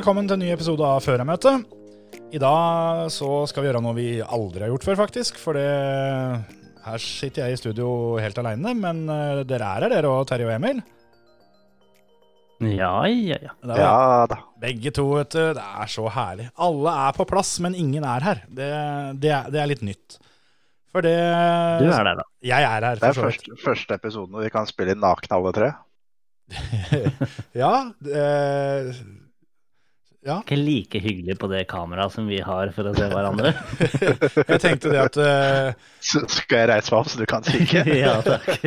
velkommen til en ny episode av Førermøtet. I dag så skal vi gjøre noe vi aldri har gjort før, faktisk. For det, her sitter jeg i studio helt aleine, men eh, dere er her, dere og Terje og Emil. Ja, ja, ja. Er Ja da. Begge to, vet du. Det er så herlig. Alle er på plass, men ingen er her. Det, det, er, det er litt nytt. For det Du er der, da. Jeg er her, Det er første, første episoden hvor vi kan spille inn nakne alle tre. ja, det, ja. Ikke like hyggelig på det kameraet som vi har for å se hverandre. Jeg tenkte det at uh... Skal jeg reise meg opp, så du kan kikke? ja, takk.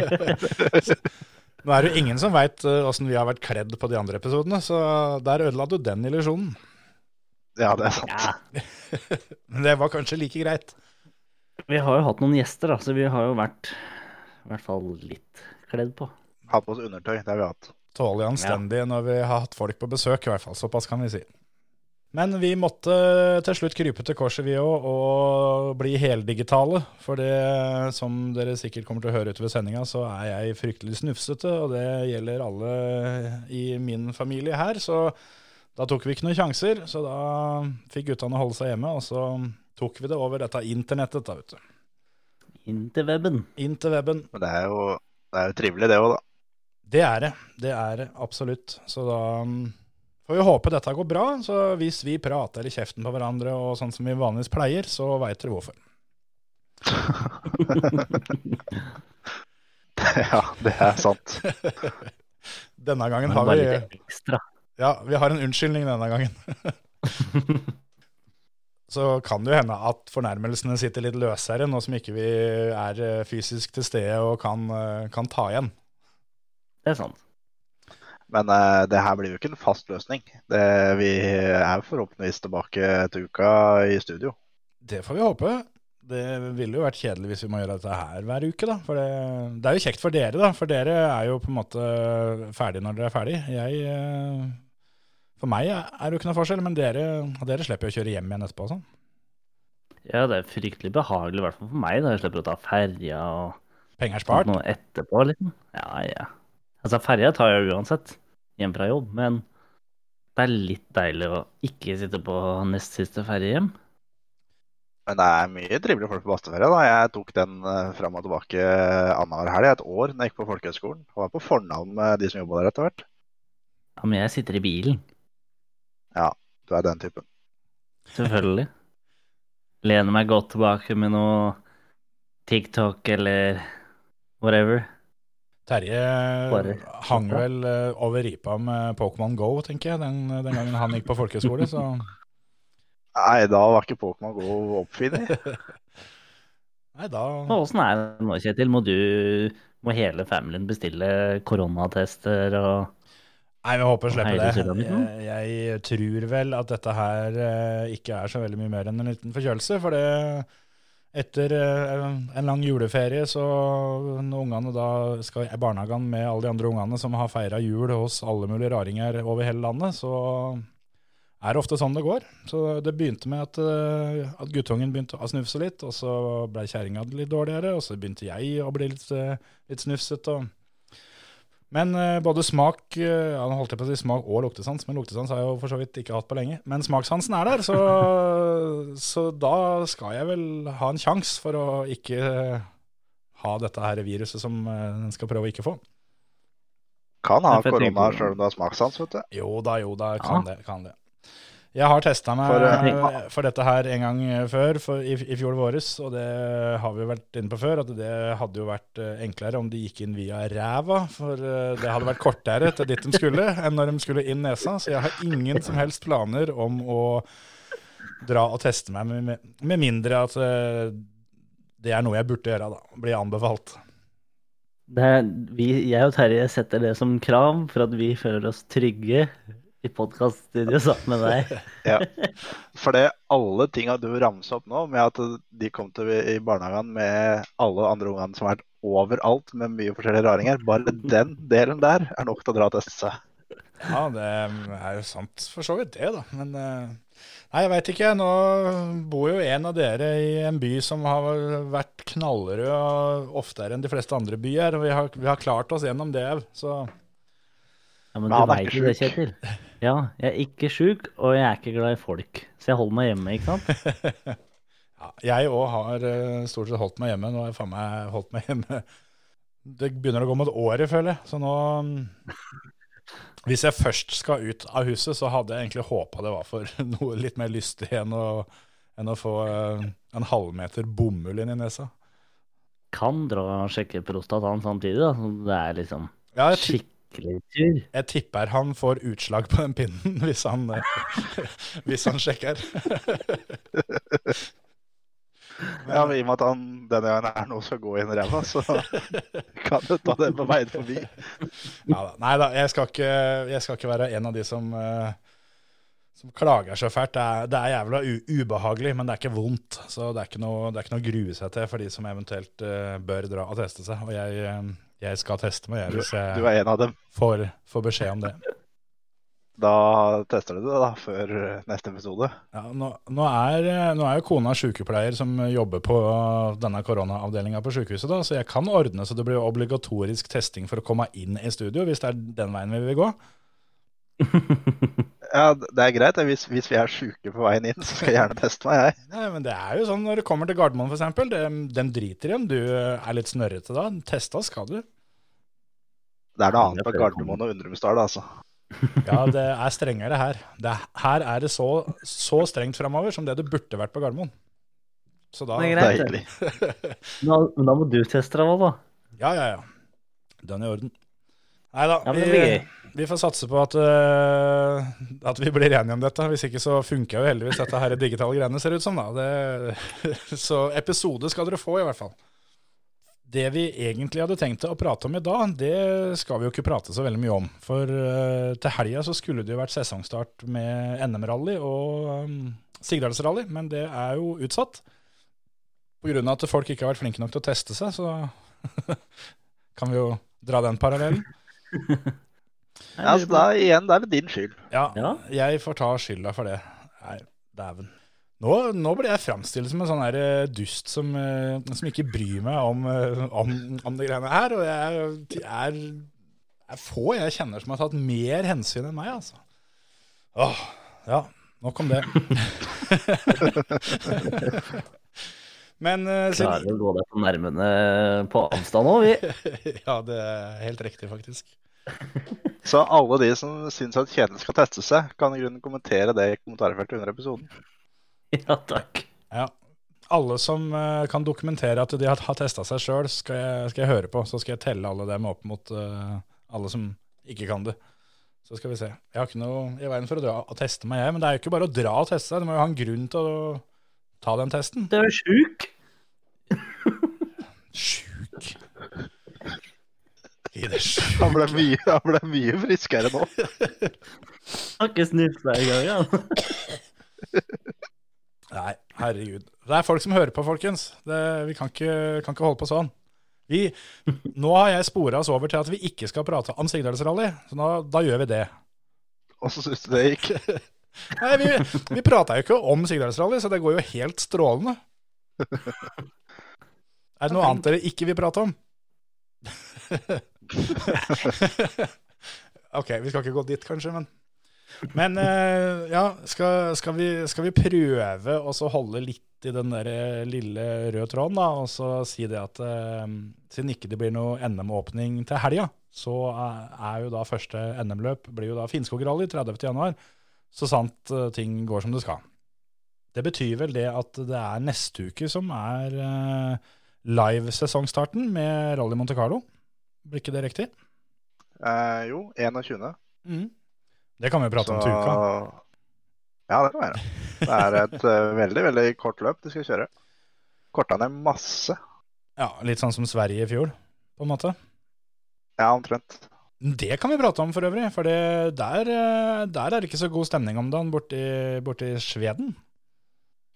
Nå er det jo ingen som veit åssen vi har vært kledd på de andre episodene, så der ødela du den illusjonen. Ja, det er sant. Ja. Men det var kanskje like greit. Vi har jo hatt noen gjester, da, så vi har jo vært i hvert fall litt kledd på. Hatt på oss undertøy, det har vi hatt. tåle anstendig ja. når vi har hatt folk på besøk, i hvert fall. Såpass kan vi si. Men vi måtte til slutt krype til korset, vi òg, og bli heldigitale. For det, som dere sikkert kommer til å høre utover sendinga, så er jeg fryktelig snufsete, og det gjelder alle i min familie her. Så da tok vi ikke noen sjanser, så da fikk guttene holde seg hjemme, og så tok vi det over dette internettet, da, vet du. Inn til weben. Inn til weben. Men det er jo, det er jo trivelig, det òg, da. Det er det. Det er det absolutt. Så da får vi håpe dette går bra. Så hvis vi prater i kjeften på hverandre og sånn som vi vanligvis pleier, så veit dere hvorfor. ja, det er sant. Denne gangen har vi. Ja, vi har en unnskyldning denne gangen. Så kan det jo hende at fornærmelsene sitter litt løsere nå som ikke vi er eh, fysisk til stede og kan, eh, kan ta igjen. Det er sant. Men uh, det her blir jo ikke en fast løsning. Det, vi er forhåpentligvis tilbake til uka i studio. Det får vi håpe. Det ville jo vært kjedelig hvis vi må gjøre dette her hver uke, da. For det, det er jo kjekt for dere, da. For dere er jo på en måte ferdig når dere er ferdig. Jeg eh, For meg er det jo ikke noe forskjell, men dere, dere slipper jo å kjøre hjem igjen etterpå og sånn. Ja, det er fryktelig behagelig, i hvert fall for meg, da jeg slipper å ta ferja og Penger spart. noe etterpå, liksom. Ja, ja. Altså, ferja tar jeg uansett hjem fra jobb, men det er litt deilig å ikke sitte på nest siste ferje hjem. Men det er mye trivelige folk på Basteferie. da. Jeg tok den uh, fram og tilbake annenhver helg et år når jeg gikk på folkehøgskolen. Og var på fornavn med de som jobba der etter hvert. Ja, men jeg sitter i bilen. Ja, Du er den typen. Selvfølgelig. Lener meg godt tilbake med noe TikTok eller whatever. Terje hang vel eh, over ripa med Pokémon Go, tenker jeg, den, den gangen han gikk på folkehøyskole. Så Nei, da var ikke Pokémon Go oppfinner. nei, da Åssen er det nå, Kjetil? Må du Må hele familien bestille koronatester og Nei, vi håper å slippe det. Jeg, jeg tror vel at dette her eh, ikke er så veldig mye mer enn en liten forkjølelse. For det etter eh, en lang juleferie, så når ungene da skal i barnehagen med alle de andre ungene som har feira jul hos alle mulige raringer over hele landet, så er det ofte sånn det går. Så det begynte med at, eh, at guttungen begynte å snufse litt, og så ble kjerringa litt dårligere, og så begynte jeg å bli litt, eh, litt snufsete. og men eh, både smak eh, ja, nå holdt jeg på å si smak og luktesans, men luktesans har jeg jo for så vidt ikke hatt på lenge. Men smakssansen er der, så, så da skal jeg vel ha en sjanse for å ikke eh, ha dette her viruset som en skal prøve å ikke få. Kan ha Ja, korona sjøl om du har smakssans, vet du. Jo da, jo da, kan det. kan det. Jeg har testa meg For, for, eh, dette her en gang før, for, i, i fjor våres, og det har vi jo vært inne på før, at det hadde jo vært eh, enklere om de gikk inn via ræva, for eh, det hadde vært kortere til dit de skulle, enn når de skulle inn nesa. Så jeg har ingen som helst planer om å dra og teste meg, med, med, mindre at eh, det er noe jeg burde gjøre, da. Bli anbefalt. det er, vi, Jeg og Terje setter det som krav for at vi føler oss trygge i podkaststudio sammen med deg. Ja. For det alle tinga du ramsa opp nå, med at de kom til i barnehagen med alle andre ungene som har vært overalt med mye forskjellige raringer, bare den delen der er nok til å dra og teste seg. Ja, det er jo sant for så vidt det, da. Men eh, nei, jeg veit ikke. Nå bor jo en av dere i en by som har vært knallrød og oftere enn de fleste andre byer. Og vi har, vi har klart oss gjennom det òg, så Ja, men Men du er veit ikke jo det. Kjetil. Ja, jeg er ikke sjuk, og jeg er ikke glad i folk. Så jeg holder meg hjemme, ikke sant? Ja, jeg òg har eh, stort sett holdt meg hjemme. Nå har jeg faen meg holdt meg hjemme Det begynner å gå mot året, føler jeg. Så nå mm, Hvis jeg først skal ut av huset, så hadde jeg egentlig håpa det var for noe litt mer lystig enn å, enn å få eh, en halvmeter bomull inn i nesa. Kan dra og sjekke prostataen samtidig, da. Det er liksom Ja, jeg, skikkelig jeg tipper han får utslag på den pinnen hvis han, eh, hvis han sjekker. Ja, men I og med at han denne gangen er nå skal gå inn en ræva, så kan du ta den på veien forbi. Ja, da. Nei da, jeg skal, ikke, jeg skal ikke være en av de som, eh, som klager så fælt. Det er, det er jævla u ubehagelig, men det er ikke vondt. Så det er ikke noe, det er ikke noe å grue seg til for de som eventuelt eh, bør dra og teste seg. Og jeg, jeg skal teste meg jeg, hvis Du jeg er en av dem. får, får beskjed om det. Da tester du det da, før neste episode. Ja, nå, nå, er, eh, nå er jo kona sykepleier som jobber på denne koronaavdelinga på sykehuset, da, så jeg kan ordne så det blir obligatorisk testing for å komme inn i studio, hvis det er den veien vi vil gå. Ja, det er greit. Hvis, hvis vi er sjuke på veien inn, så skal jeg gjerne teste meg, jeg. Nei, men det er jo sånn når du kommer til Gardermoen for eksempel, det, den driter i om du er litt snørrete da. Testa skal du. Det er noe annet på Gardermoen og Undrumsdal, altså. Ja, det er strengere her. Det, er- her er det så, så strengt framover som det det burde vært på Gardermoen. Så da Det er greit. Deilig. Da, da må du teste deg òg, da. Ja, ja, ja. Den er i orden. Nei da, Ja, men vi, vi får satse på at, uh, at vi blir enige om dette. Hvis ikke så funker jo heldigvis dette her digitale greiene, ser det ut som. da. Det, så episode skal dere få, i hvert fall. Det vi egentlig hadde tenkt å prate om i dag, det skal vi jo ikke prate så veldig mye om. For uh, til helga så skulle det jo vært sesongstart med NM-rally og um, Sigdalsrally, men det er jo utsatt. Av at folk ikke har vært flinke nok til å teste seg, så kan vi jo dra den parallellen. Ja, så da igjen, da er det din skyld. Ja, Ja. jeg får ta skylda for det. Nei, dæven. Nå, nå blir jeg framstilt som en sånn her eh, dust som, eh, som ikke bryr meg om, eh, om, om det greiene her. Og jeg jeg er, er få jeg kjenner som har tatt mer hensyn enn meg, altså. Åh, ja, nok om det. Men eh, siden- Klarer å gå deg på nærmene på avstand òg, vi. Ja, det er helt riktig, faktisk. Så alle de som syns at kjeden skal teste seg, kan i grunnen kommentere det i kommentarfeltet under episoden. Ja, takk. Ja. Alle som uh, kan dokumentere at de har, har testa seg sjøl, skal, jeg- skal jeg høre på. Så skal jeg telle alle dem opp mot uh, alle som ikke kan det. Så skal vi se. Jeg har ikke noe i veien for å dra og teste meg, jeg. Men det er jo ikke bare å dra og teste seg. Du må jo ha en grunn til å ta den testen. Du er jo Sjuk. I det sjuk. Han ble mye, han ble mye friskere nå. Har ikke snufsa engang. Ja. Nei, herregud. Det er folk som hører på, folkens. Det, vi kan ikke, kan ikke holde på sånn. Vi, nå har jeg spora oss over til at vi ikke skal prate om Sigdalsrally, så nå, da gjør vi det. Og så syns du det gikk. Nei, vi, vi prata jo ikke om Sigdalsrally, så det går jo helt strålende. Er det noe annet dere ikke vil prate om? ok, vi skal ikke gå dit, kanskje, men Men eh, ja, skal, skal, vi, skal vi prøve å holde litt i den der eh, lille røde tråden, da, og så si det at eh, siden ikke det blir noe NM-åpning til helga, så er, jo da første NM-løp blir jo da Finnskogrally 30. januar, så sant ting går som det skal. Det betyr vel det at det er neste uke som er live-sesongstarten med Rally Monte Carlo. Blir ikke det riktig? Eh, jo, 21. Det kan vi prate om til uka. Ja, det kan være. Det er et eh, veldig, veldig kort løp de skal kjøre. Korta ned masse. Ja, Litt sånn som Sverige i fjor, på en måte. Ja, omtrent. Det kan vi prate om for øvrig, for det, der, eh, der er det ikke så god stemning om dagen borti, borti Sveden.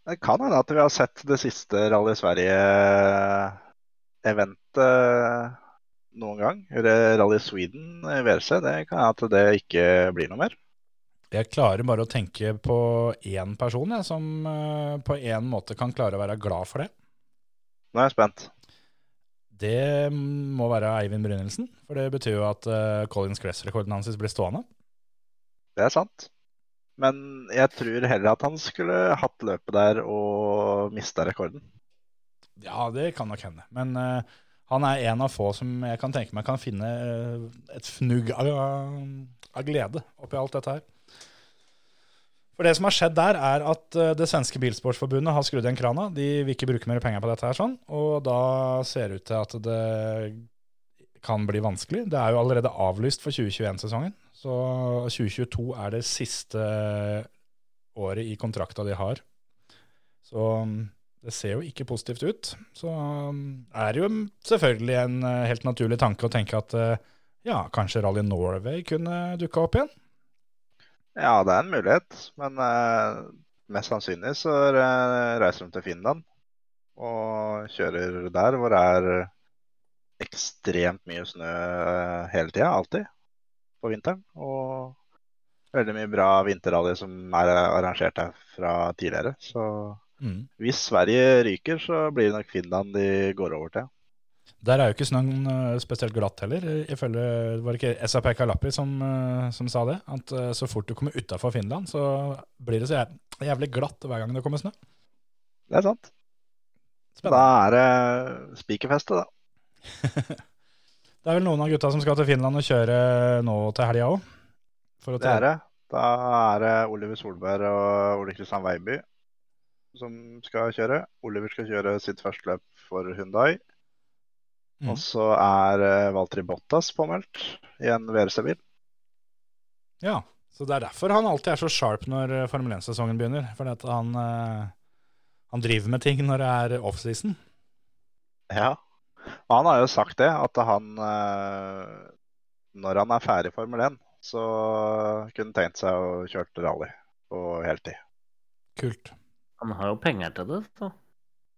Det kan hende at vi har sett det siste Rally Sverige-eventet noen gang. Eller Rally Sweden WRC. Det kan hende at det ikke blir noe mer. Jeg klarer bare å tenke på én person jeg, som eh, på en måte kan klare å være glad for det. Nå er jeg spent. Det må være Eivind Brynildsen, for det betyr jo at uh, Collins Cress-rekorden hans blir stående. Det er sant. Men jeg tror heller at han skulle hatt løpet der og mista rekorden. Ja, det kan nok hende. Men eh, han er en av få som jeg kan tenke meg kan finne eh, et fnugg av, av glede oppi alt dette her. For det som har skjedd der, er at eh, det svenske bilsportsforbundet har skrudd igjen krana. De vil ikke bruke mer penger på dette her sånn, og da ser det ut til at det kan bli vanskelig. Det er jo allerede avlyst for 2021-sesongen, så 2022 er det siste året i kontrakta de har. Så mm, det ser jo ikke positivt ut. Så um, er det jo selvfølgelig en eh, helt naturlig tanke å tenke at eh, ja, kanskje Rally Norway kunne dukka opp igjen. Ja, det er en mulighet, men eh, mest sannsynlig så eh, reiser de til Finland og kjører der hvor det er ekstremt mye snø hele tida, alltid, på vinteren. Og veldig mye bra vinterrally som er arrangert her fra tidligere. Så Mm. hvis Sverige ryker, så blir det nok Finland de går over til. Der er jo ikke snøen eh, spesielt glatt heller. Ifølge var det ikke SAP Kalapi som, eh, som sa det. At eh, så fort du kommer utafor Finland, så blir det så jævlig glatt hver gang det kommer snø. Det er sant. Da er det spikerfeste, da. Det er vel noen av gutta som skal til Finland og kjøre nå til helga òg. Det er det. Da er det Oliver Solberg og Ole Kristian Veiby som skal kjøre. Oliver skal kjøre sitt første løp for Hundai. Mm. Og så er uh, Valtteri Bottas påmeldt i en VRC-bil. Ja, så det er derfor han alltid er så sharp når eh, Formel 1-sesongen begynner. Fordi at han, uh, han driver med ting når det er offseason. Ja. Og han har jo sagt det, at han uh, Når han er ferdig i Formel 1, så kunne tenkt seg å kjøre rally på heltid. Kult. Han har jo penger til det, så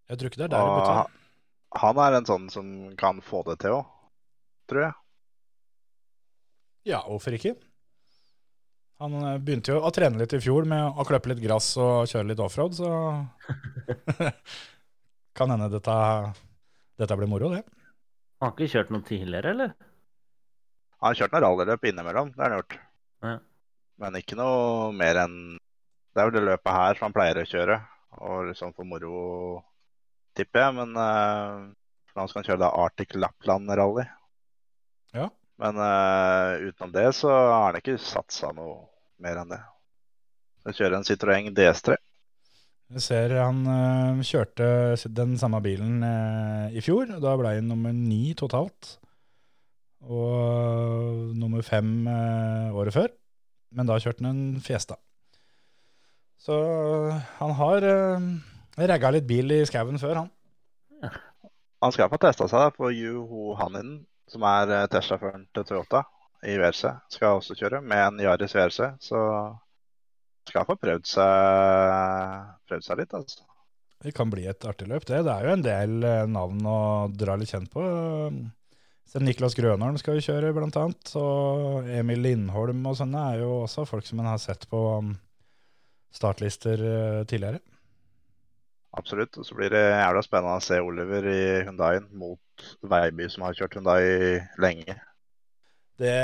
Jeg tror ikke det er der det Og butter. han- han er en sånn som kan få det til òg, tror jeg. Ja, hvorfor ikke? Han eh, begynte jo å trene litt i fjor med å kløppe litt gress og kjøre litt offroad, så kan hende dette, dette blir moro, det. Han har ikke kjørt noe tidligere, eller? Han har kjørt noen rallyløp innimellom, det har han gjort. Ja. Men ikke noe mer enn Det er jo det løpet her som han pleier å kjøre. Og liksom for moro, tipper jeg. Men uh, nå skal han kjøre da Arctic Lapland Rally. Ja. Men uh, utenom det så har han ikke satsa noe mer enn det. Han kjører en Citroën DS3. Jeg ser han uh, kjørte den samme bilen eh, i fjor. Da ble han nummer ni totalt. Og nummer fem året før. Men da kjørte han en Fiesta. Så han har uh, ragga litt bil i skauen før, han. Han skal få testa seg på Juho Haninen, som er Tesla-føreren til Toyota i VRC. Skal også kjøre med en Yaris VRC, så skal få prøvd seg, prøvd seg litt, altså. Det kan bli et artig løp, det. Det er jo en del navn å dra litt kjent på. Så Niklas Grønholm skal jo kjøre, blant annet. Og Emil Lindholm og sånne er jo også folk som en har sett på startlister eh, tidligere. Absolutt. Og så blir det jævla spennende å se Oliver i Hundaien mot Veiby, som har kjørt Hundai lenge. Det,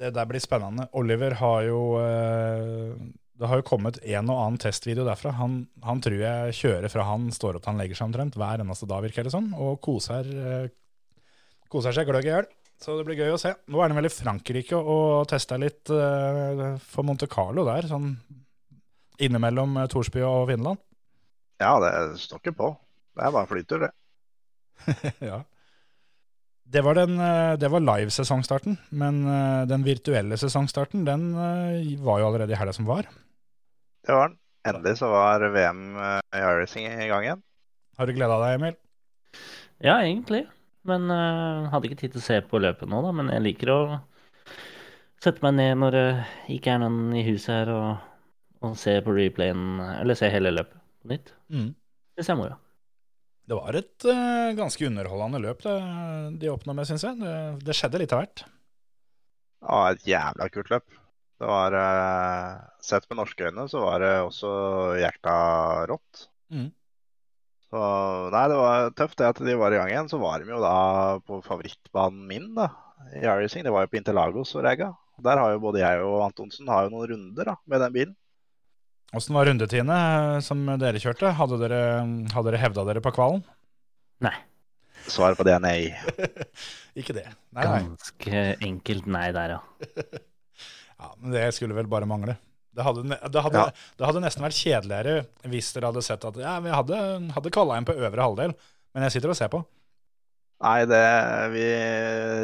det der blir spennende. Oliver har jo eh, Det har jo kommet en og annen testvideo derfra. Han, han tror jeg kjører fra han står opp til han legger seg omtrent hver eneste dag, virker det som, og koser, eh, koser seg gløgg i hjel. Så det blir gøy å se. Nå er han vel i Frankrike og tester litt for Monte Carlo der, sånn innimellom eh, Torsby og Finland. Ja, det står ikke på. Det er bare flytur, det. ja. Det var, den, eh, det var live-sesongstarten, men eh, den virtuelle sesongstarten den var jo allerede i helga som var. Det var den. Endelig så var VM i iRacing i gang igjen. Har du gleda deg, Emil? Ja, egentlig. Men uh, hadde ikke tid til å se på løpet nå, da. Men jeg liker å sette meg ned når det ikke er noen i huset her, og, og se på replayen, eller se hele løpet på nytt. Mm. Det ser moro. Det var et uh, ganske underholdende løp det, de åpna med, syns jeg. Det, det skjedde litt av hvert. Ja, et jævla kult løp. Det var uh, Sett med norske øyne så var det også jækla rått. Mm. Så nei, det var tøft det at de var i gang igjen. Så var de jo da på favorittbanen min, da, i iRacing. Det var jo på Interlagos og Rega. Der har jo både jeg og Antonsen har jo noen runder da, med den bilen. Åssen var rundetiene eh, som dere kjørte? Hadde dere, hadde dere hevda dere på kvalen? Nei. Svaret på det er nei. Ikke det. Nei, nei. Ganske enkelt nei der, ja. Ja, men det skulle vel bare mangle. Det hadde, det hadde, Ja. det hadde nesten vært kjedeligere hvis dere hadde sett at ja, vi hadde, hadde kvala inn på øvre halvdel, men jeg sitter og ser på. Nei, det Vi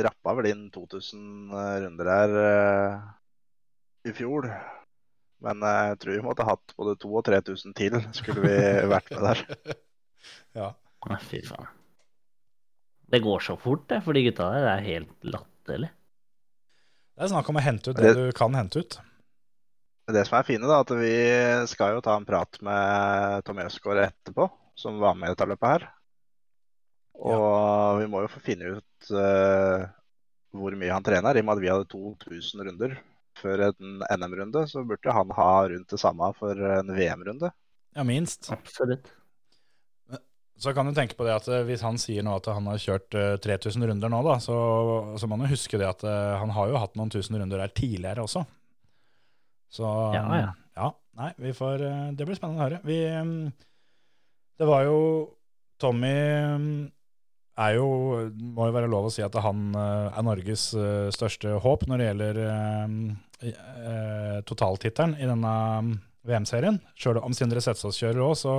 rappa vel inn 2000 runder her uh, i fjor. Men eh, jeg tror vi måtte hatt både 2000 og 3000 til, skulle vi vært med der. Ja. Nei, Fy faen. Det går så fort, det, for de gutta der. Det er helt latterlig. Det er snakk om å hente ut det Det- du kan hente ut. Det som er fine, da, at vi skal jo ta en prat med Tom Øsgaard etterpå, som var med i dette løpet her. Og vi må jo få finne ut uh, hvor mye han trener. I og med at vi hadde 2000 runder før en NM-runde, så burde han ha rundt det samme for en VM-runde. Ja, minst. Absolutt. Så kan du tenke på det at eh, hvis han sier nå at han har kjørt eh, 3000 runder nå, da, så, så må han jo huske det at eh, han har jo hatt noen tusen runder der tidligere også. Så Ja, ja. ja, nei, vi får eh, Det blir spennende å høre. Vi mm, Det var jo Tommy mm, er jo Må jo være lov å si at han eh, er Norges eh, største håp når det gjelder eh, totaltittelen i denne mm, VM-serien. Sjøl om Sindre Setsaas kjører òg, så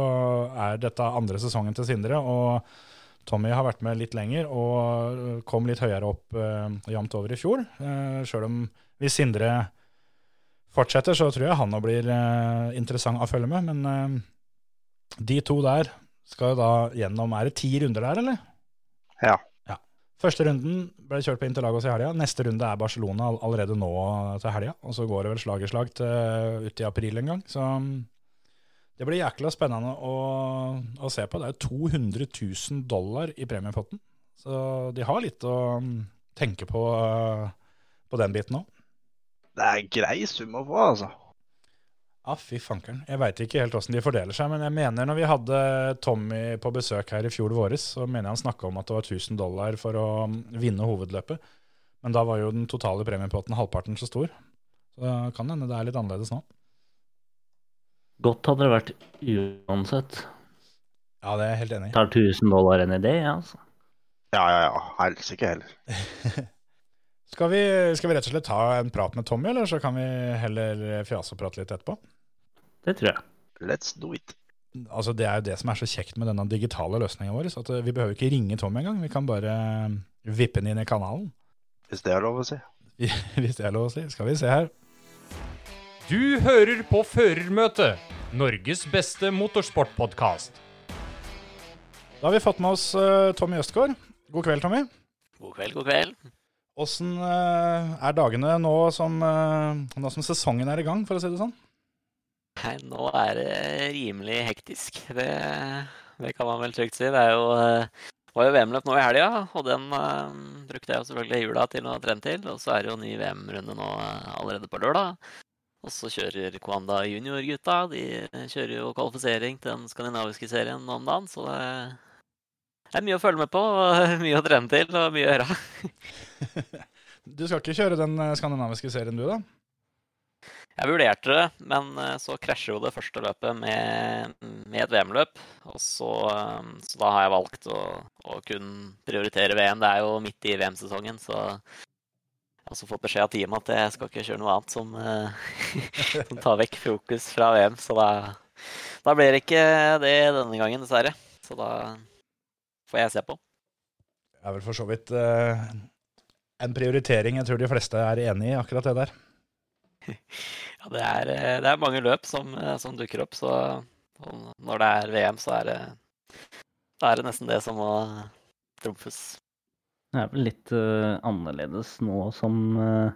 er dette andre sesongen til Sindre. Og Tommy har vært med litt lenger og kom litt høyere opp eh, jevnt over i fjor. Eh, Sjøl om hvis Sindre fortsetter, så tror jeg han nå blir eh, interessant å følge med. Men eh, de to der skal jo da gjennom Er det ti runder der, eller? Ja. Første runden ble kjørt på Interlagos i helga. Neste runde er Barcelona allerede nå til helga. Og så går det vel slag i slag til ut i april en gang. Så mm, det blir jækla spennende å, å se på. Det er jo 200 000 dollar i premiepotten. Så de har litt å mm, tenke på eh, på den biten òg. Det er grei sum å få, altså. Ja, fy fankeren. Jeg veit ikke helt åssen de fordeler seg, men jeg mener når vi hadde Tommy på besøk her i fjor våres, så mener jeg han snakka om at det var 1000 dollar for å mm, vinne hovedløpet. Men da var jo den totale premiepotten halvparten så stor. Så det kan hende det er litt annerledes nå. Godt hadde det vært uansett. Ja, det er jeg helt enig i. Tar 1000 dollar en idé, ja, altså. Ja, ja, ja. Helsike heller. Skal vi, skal vi rett og slett ta en prat med Tommy, eller så kan vi heller fjase og prate litt etterpå? Det tror jeg. Let's do it. Altså, Det er jo det som er så kjekt med denne digitale løsninga vår. at eh, Vi behøver ikke ringe Tommy engang. Vi kan bare eh, vippe den inn i kanalen. Hvis det er lov å si. Hvis det er lov å si. Skal vi se her. Du hører på Førermøtet, Norges beste motorsportpodkast. Da har vi fått med oss eh, Tommy Østgaard. God kveld, Tommy. God kveld, god kveld. Åssen er dagene nå som, nå som sesongen er i gang, for å si det sånn? Nei, nå er det rimelig hektisk. Det, det kan man vel trygt si. Det er jo, eh, var jo VM-løp nå i helga, og den uh, brukte jeg jo selvfølgelig jula til å trene til. Og så er det jo ny VM-runde nå eh, allerede på lørdag. Og så kjører Kwanda junior-gutta. De kjører jo kvalifisering til den skandinaviske serien om dagen, så det er mye å følge med på, mye å trene til og mye å gjøre. Du skal ikke kjøre den skandinaviske serien, du, da? Jeg vurderte det, men eh, så krasjer jo det første løpet med, med et VM-løp. Så, eh, så da har jeg valgt å, å kun prioritere VM. Det er jo midt i VM-sesongen, så jeg har også fått beskjed av teamet at jeg skal ikke kjøre noe annet som, eh, som tar vekk fokus fra VM. Så da, da blir det ikke det denne gangen, dessverre. Så da får jeg se på. Det er vel for så vidt uh, en prioritering jeg tror de fleste er enig i, akkurat det der. Ja, det er, eh, det er mange løp som, eh, som dukker opp, så når det er VM, så er det, er det nesten det som må trumfes. Det er vel litt uh, annerledes nå som uh,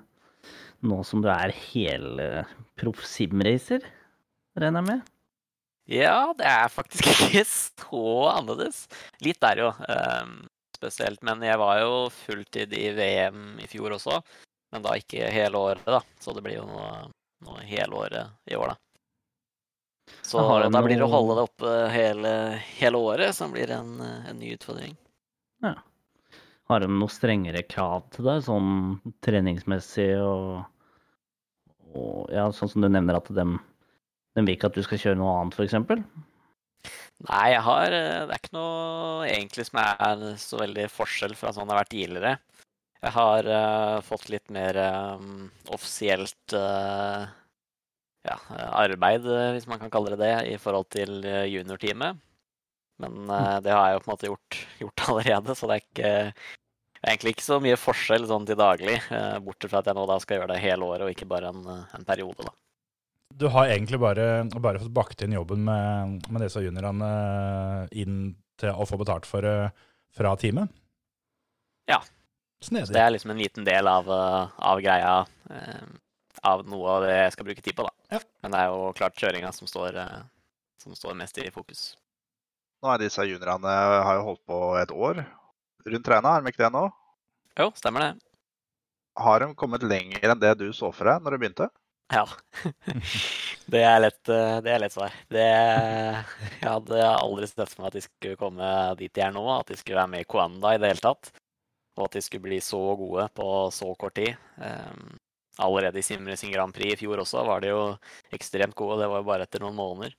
Nå som du er helproff simracer, regner jeg med? Ja, det er faktisk ikke så annerledes. Litt der, jo. Um, spesielt. Men jeg var jo fulltid i VM i fjor også. Men da ikke hele året, da. Så det blir jo noe, noe hele året i år, da. Så da da blir det å holde det oppe hele, hele året som blir en, en ny utfordring. Ja. Har de noe strengere krav til deg, sånn treningsmessig og, og Ja, sånn som du nevner at dem, de vil ikke at du skal kjøre noe annet, f.eks.? Nei, jeg har eh, Det er ikke noe egentlig som er så veldig forskjell fra sånn det har vært tidligere. Jeg har uh, fått litt mer um, offisielt uh, ja, arbeid, hvis man kan kalle det det, i forhold til juniorteamet. Men uh, det har jeg jo på en måte gjort, gjort allerede, så det er ikke egentlig ikke så mye forskjell sånn til daglig, bortsett fra at jeg nå da skal gjøre det hele året og ikke bare en, en periode, da. Du har egentlig bare, bare fått bakt inn jobben med, med disse juniorene inn til å få betalt for fra teamet? Ja. Så det er liksom en liten del av, eh, av greia, eh, av noe av det jeg skal bruke tid på, da. Ja. Men det er jo klart kjøringa som står, eh, som står mest i fokus. Nå er disse juniorene har jo holdt på et år rundt regna, er de ikke det nå? Jo, stemmer det. Har de kommet lenger enn det du så for deg når du begynte? Ja. Det er lett, det er lett svar. Det, jeg hadde aldri sett for meg at de skulle komme dit de er nå, at de skulle være med i Koanda i det hele tatt. Og at de skulle bli så gode på så kort tid. Um, allerede i Simracing Grand Prix i fjor også var de jo ekstremt gode, det var jo bare etter noen måneder.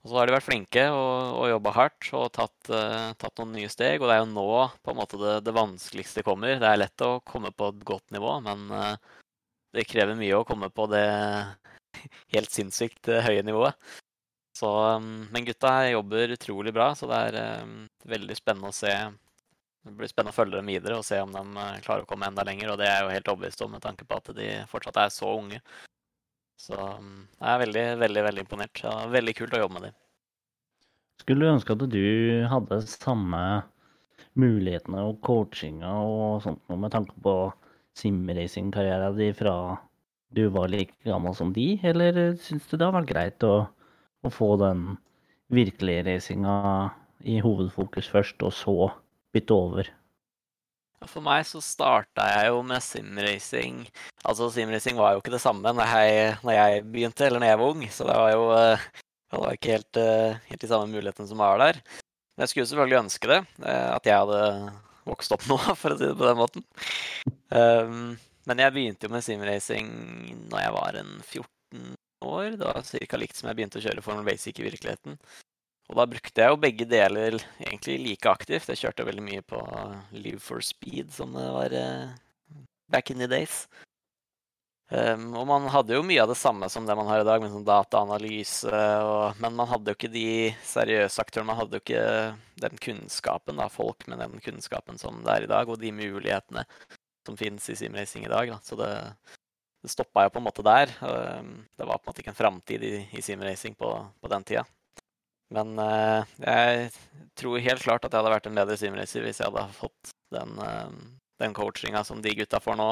Og så har de vært flinke og, og jobba hardt og tatt, uh, tatt noen nye steg. Og det er jo nå på en måte det, det vanskeligste kommer. Det er lett å komme på et godt nivå, men uh, det krever mye å komme på det helt sinnssykt uh, høye nivået. Så, um, men gutta jobber utrolig bra, så det er um, veldig spennende å se. Det blir spennende å følge dem videre og se om de eh, klarer å komme enda lenger. Og det er jeg jo helt overbevist om med tanke på at de fortsatt er så unge. Så um, jeg er veldig, veldig veldig imponert. Ja, veldig kult å jobbe med dem. Skulle du ønske at du hadde samme mulighetene og coachinga og sånt noe med tanke på simracing-karrieren din fra du var like gammel som de, eller syns du det har vært greit å, å få den virkelige racinga i hovedfokus først, og så bytte over? For meg så starta jeg jo med simracing. Altså, simracing var jo ikke det samme når jeg, når jeg begynte, eller når jeg var ung. Så det var jo eh, det var ikke helt, eh, helt de samme mulighetene som var der. Men jeg skulle selvfølgelig ønske det, eh, at jeg hadde vokst opp nå, for å si det på den måten. Um, men jeg begynte jo med simracing når jeg var en 14 år. Det var ca. likt som jeg begynte å kjøre Formel Basic i virkeligheten. Og da brukte jeg jo begge deler egentlig like aktivt. Jeg kjørte veldig mye på Live for Speed, som det var eh, back in the days. Um, og man hadde jo mye av det samme som det man har i dag, med sånn dataanalyse. Og, men man hadde jo ikke de seriøse aktørene. Man hadde jo ikke den kunnskapen, da, folk med den kunnskapen som det er i dag, og de mulighetene som finnes i simracing i dag. Da. Så det, det stoppa jo på en måte der. Um, det var på en måte ikke en framtid i, i simracing på, på den tida. Men uh, jeg tror helt klart at jeg hadde vært en bedre simracer hvis jeg hadde fått den, uh, den coachinga som de gutta får nå,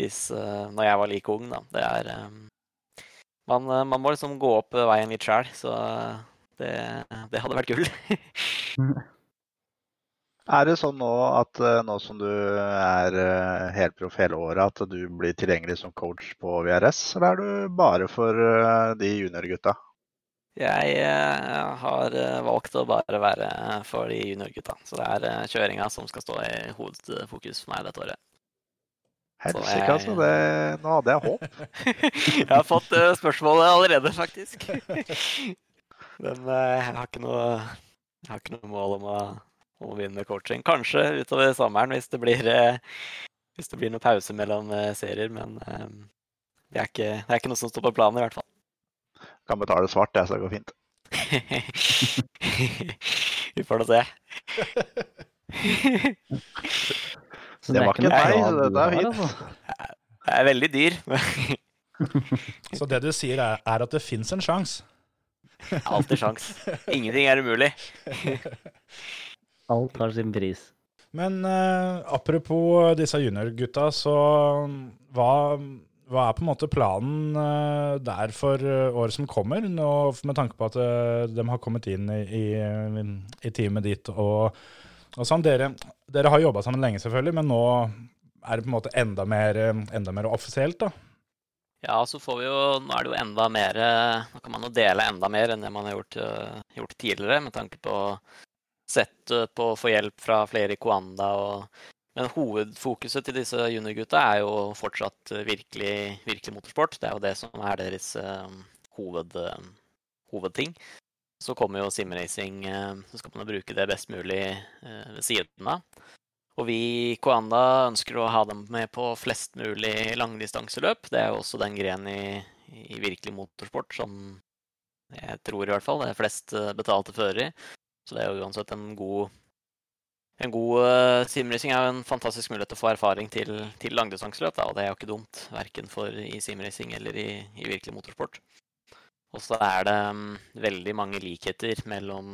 hvis, uh, når jeg var like ung. Da. Det er eh, man, man må liksom gå opp veien litt sjæl, så det, det hadde vært gull. Er det sånn nå at nå som du er helproff hele året, at du blir tilgjengelig som coach på VRS, eller er du bare for de juniorgutta? Jeg eh, har eh, valgt å bare være for de juniorgutta. Så det er eh, kjøringa som skal stå i hovedfokus for meg dette året. Helsike, jeg- altså. Det, nå hadde jeg håp. Jeg har fått spørsmålet allerede, faktisk. Men jeg har ikke noe, har ikke noe mål om å, om å begynne med coaching. Kanskje utover sommeren hvis det blir, hvis det blir noe pause mellom serier. Men det, er ikke, det er ikke noe som står på planen, i hvert fall. Kan betale svart, det, så det går fint. Vi får da se. Så Det var ikke nei, så dette er fint. altså. Jeg er veldig dyr. Så det du sier er, er at det fins en sjanse. Alltid sjans. Ingenting er umulig. Alt har sin pris. Men eh, apropos disse juniorgutta, så hva, hva er på en måte planen eh, der for eh, året som kommer? Nå, med tanke på at eh, de har kommet inn i, i, i teamet ditt og, og sånn. Dere, dere har jobba sammen lenge, selvfølgelig, men nå er det på en måte enda mer, enda mer offisielt, da. Ja, så får vi jo Nå er det jo enda mer Nå kan man jo dele enda mer enn det man har gjort, gjort tidligere, med tanke på sett på å få hjelp fra flere i Koanda og Men hovedfokuset til disse juniorgutta er jo fortsatt eh, virkelig, virkelig motorsport. Det er jo det som er deres eh, hoved, eh, hovedting. Så kommer jo simracing, så skal man bruke det best mulig ved siden av. Og vi i Koanda ønsker å ha dem med på flest mulig langdistanseløp. Det er jo også den grenen i, i virkelig motorsport som jeg tror i hvert fall det er flest betalte førere i. Så det er jo uansett en god en god uh, simracing er jo en fantastisk mulighet til å få erfaring til, til langdistanseløp, og det er jo ikke dumt. Verken for i simracing eller i, i virkelig motorsport. Og så er det um, veldig mange likheter mellom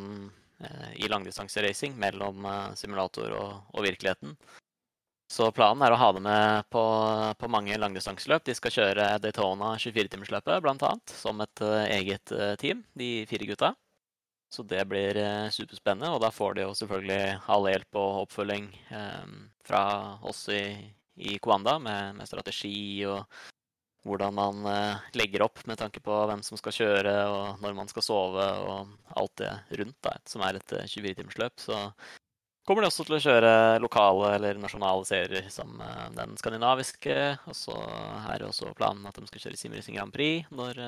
uh, i langdistanseracing mellom uh, simulator og, og virkeligheten. Så planen er å ha det med på, på mange langdistanseløp. De skal kjøre Daytona 24-timersløpet bl.a. som et uh, eget eh, team, de fire gutta. Så det blir eh, superspennende, og da får de jo selvfølgelig all hjelp og oppfølging eh, fra oss i, i Kwanda med, med strategi og hvordan man eh, legger opp med tanke på hvem som skal kjøre, og når man skal sove, og alt det rundt, da, som er et 24-timersløp. Så kommer de også til å kjøre lokale eller nasjonale serier som den skandinaviske. Og så er det også planen at de skal kjøre Simracing Grand Prix når,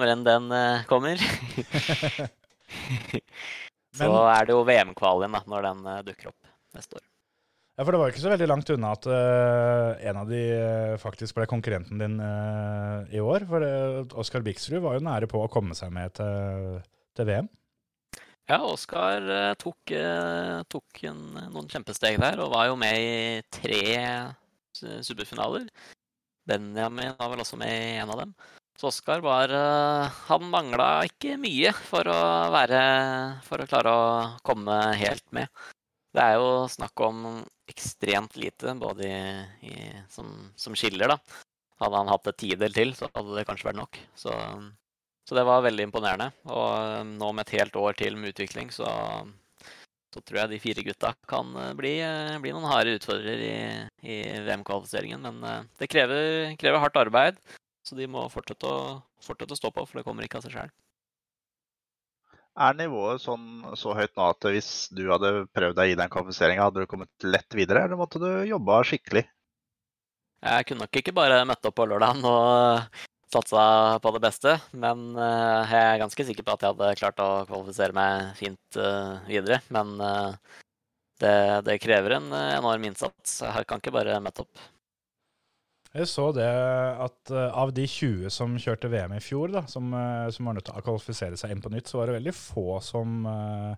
når enn den kommer. så Men- er det jo VM-kvalien da, når den eh, dukker opp neste år. Ja, for det var jo ikke så veldig langt unna at uh, en av de eh, faktisk ble konkurrenten din uh, i år. For uh, Oskar Biksrud var jo nære på å komme seg med til, til VM. Ja, Oskar tok, tok en, noen kjempesteg der, og var jo med i tre superfinaler. Benjamin var vel også med i en av dem. Så Oskar var eh, Han mangla ikke mye for å være For å klare å komme helt med. Det er jo snakk om ekstremt lite, både i, i, som, som skiller, da. Hadde han hatt et tidel til, så hadde det kanskje vært nok. Så så det var veldig imponerende. Og eh, nå med et helt år til med utvikling, så, så tror jeg de fire gutta kan eh, bli, bli noen harde utfordrere i, i VM-kvalifiseringen. Men det krever, krever hardt arbeid, så de må fortsette å, fortsette å stå på, for det kommer ikke av seg sjøl. Er nivået sånn, så høyt nå at hvis du hadde prøvd deg i den kvalifiseringa, hadde du kommet lett videre, eller måtte du jobba skikkelig? Jeg kunne nok ikke bare møtt opp på lørdagen og satsa på det beste, men eh, jeg er ganske sikker på at jeg hadde klart å kvalifisere meg fint eh, videre. Men eh, det, det krever en eh, enorm innsats. Jeg kan ikke bare møtt opp. Jeg så det at eh, av de 20 som kjørte VM i fjor, da, som, eh, som var nødt til å kvalifisere seg inn på nytt, så var det veldig få som, eh,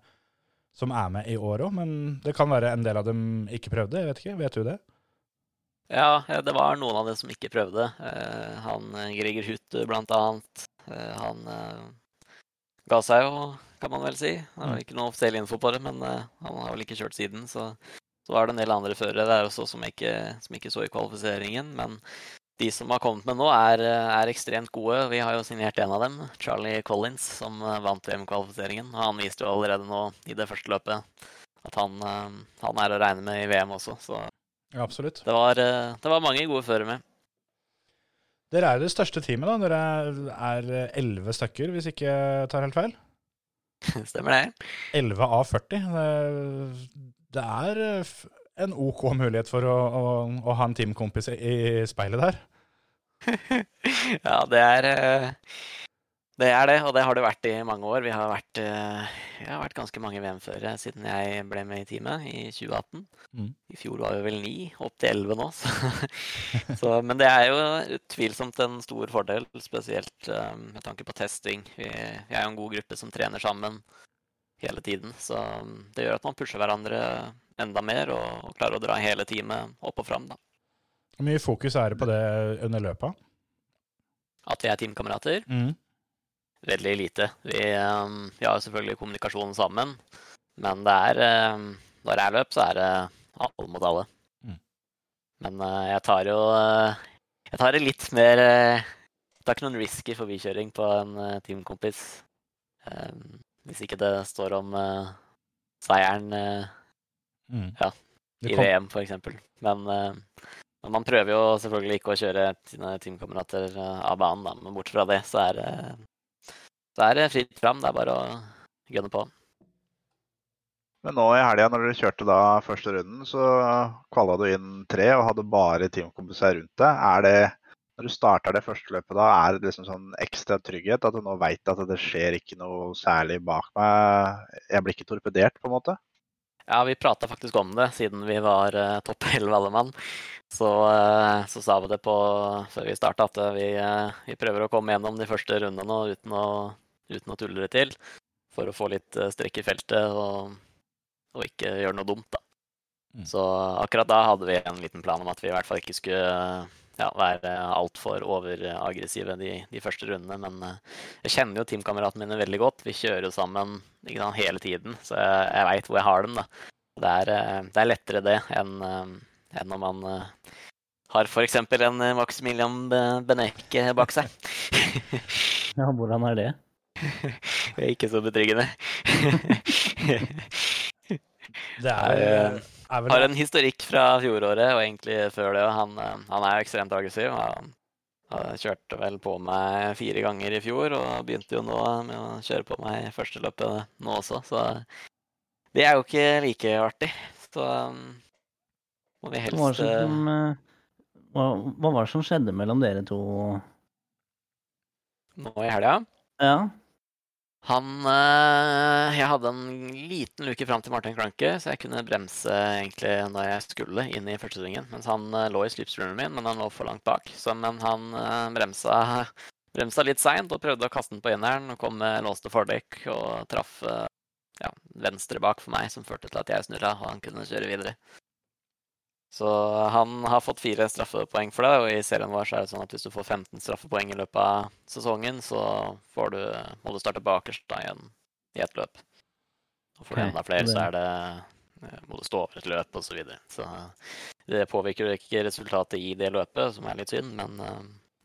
som er med i år òg. Men det kan være en del av dem ikke prøvde. Jeg vet ikke, vet du det? Ja, det var noen av dem som ikke prøvde. Han Greger Hutt blant annet. Han ga seg jo, kan man vel si. Det Mm. var ikke noe offisiell info på det, men han har vel ikke kjørt siden. Så, så var det en del andre førere der også som ikke, som ikke så i kvalifiseringen. Men de som har kommet med nå, er, er ekstremt gode. Vi har jo signert en av dem, Charlie Collins, som eh, vant VM-kvalifiseringen. Og han viste jo allerede nå i det første løpet at han, eh, han er å regne med i VM også. Så Ja, absolutt. det var, eh, det var mange gode førere med. Dere er det største teamet, da. Dere er elleve stykker, hvis ikke jeg tar helt feil. Stemmer det? 11 av 40. Det, er eh, en OK mulighet for å, å, å ha en teamkompis i, speilet der. Ja, det er eh, det er det, og det har det vært i mange år. Vi har vært, eh, vi har vært ganske mange VM-førere siden jeg ble med i teamet i 2018. Mm. I fjor var vi vel ni, opp til elleve nå. Så. så, men det er jo utvilsomt en stor fordel, spesielt med tanke på testing. Vi, vi er jo en god gruppe som trener sammen hele tiden, så mm, det gjør at man pusher hverandre enda mer og, og klarer å dra hele teamet opp og fram. Da. Hvor mye fokus er det på det under løpet? At vi er teamkamerater. Mm. Veldig lite. Vi, ehm, vi har selvfølgelig kommunikasjon sammen, men det er, ehm, når det er løp, så er det alle mot alle. Mm. Men eh, jeg tar jo eh, Jeg tar det litt mer Jeg tar ikke noen risky forbikjøring på en teamkompis. Hvis ikke det står om uh, seieren uh, Mm. Ja, i kom- VM, f.eks. Men, uh, men man prøver jo selvfølgelig ikke å kjøre sine teamkamerater av banen, da. Men bort fra det, så er det så er det fritt fram. Det er bare å gunne på. Men nå i helga, når dere kjørte da første runden, så kvala du inn tre og hadde bare teamkompiser rundt deg. Er det, når du starter det første løpet, da er det liksom sånn ekstra trygghet? At du nå veit at det skjer ikke noe særlig bak meg? Jeg blir ikke torpedert, på en måte? Ja, vi prata faktisk om det siden vi var uh, topp 11 alle mann. Så, uh, så sa vi det på før vi starta at eh, vi, uh, vi prøver å komme gjennom de første rundene nå uten å, uten å tulle det til. For å få litt strekk i feltet og, og ikke gjøre noe dumt, da. Mm. Så akkurat da hadde vi en liten plan om at vi i hvert fall ikke skulle ja, være altfor overaggressive de, de første rundene. Men eh, jeg kjenner jo teamkameratene mine veldig godt. Vi kjører jo sammen sant, hele tiden, så jeg, jeg veit hvor jeg har dem. da. Det er, eh, det er lettere det enn, eh, enn når man har f.eks. en Maximilian Be- Beneke bak seg. Ja, hvordan er det? Det er ikke så betryggende. Det er vel har en historikk fra fjoråret og egentlig før det. Han, eh, han er jo ekstremt aggressiv. Han, han kjørte vel på meg fire ganger i fjor og begynte jo nå med å kjøre på meg i første løpet nå også. Så det er jo ikke like artig. Så um, må vi Hva var, det eh, som, eh, hva, hva var det som skjedde mellom dere to? nå i helga Ja, Han eh, Jeg hadde en liten luke fram til Martin Kranke, så jeg kunne bremse egentlig når jeg skulle inn i første svingen. Mens han eh, lå i slipstreamen min, men han lå for langt bak. Så, men han eh, bremsa, bremsa litt seint og prøvde å kaste den på eneren. Og kom med låste fordekk og traff ja, venstre bak for meg, som førte til at jeg snurra og han kunne kjøre videre. Så han har fått fire straffepoeng for det, og i serien vår så er det sånn at hvis du får 15 straffepoeng i løpet av sesongen, så får du, må du starte bakerst da igjen i et løp. Og får du enda flere, så er det eh, må du stå over et løp osv. Så, videre. så det påvirker ikke resultatet i det løpet, som er litt synd, men eh,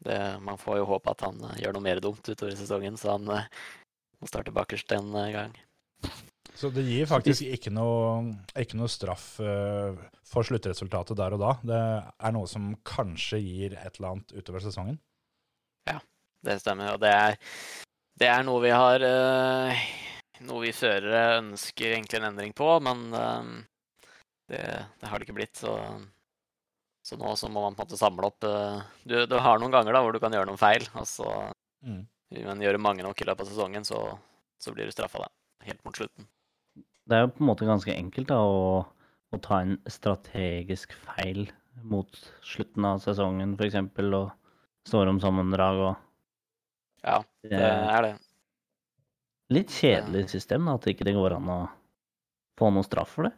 det, man får jo håpe at han eh, gjør noe mer dumt utover i sesongen, så han må starte bakerst en gang. Så det gir faktisk ikke noe, ikke noe straff uh, for sluttresultatet der og da. Det er noe som kanskje gir et eller annet utover sesongen. Ja, Det stemmer, og det er, det er noe vi har uh, Noe vi førere ønsker egentlig en endring på, men uh, det, det har det ikke blitt. Så, så nå så må man på en måte samle opp du, du har noen ganger da hvor du kan gjøre noen feil, og så Mm. men gjøre mange nok i løpet av sesongen, så, så blir du straffa da, helt mot slutten. Det er jo på en måte ganske enkelt da, å, å ta en strategisk feil mot slutten av sesongen, f.eks., og stormsammendrag og Ja, det er det. Litt kjedelig system, da, at ikke det går an å få noe straff for det.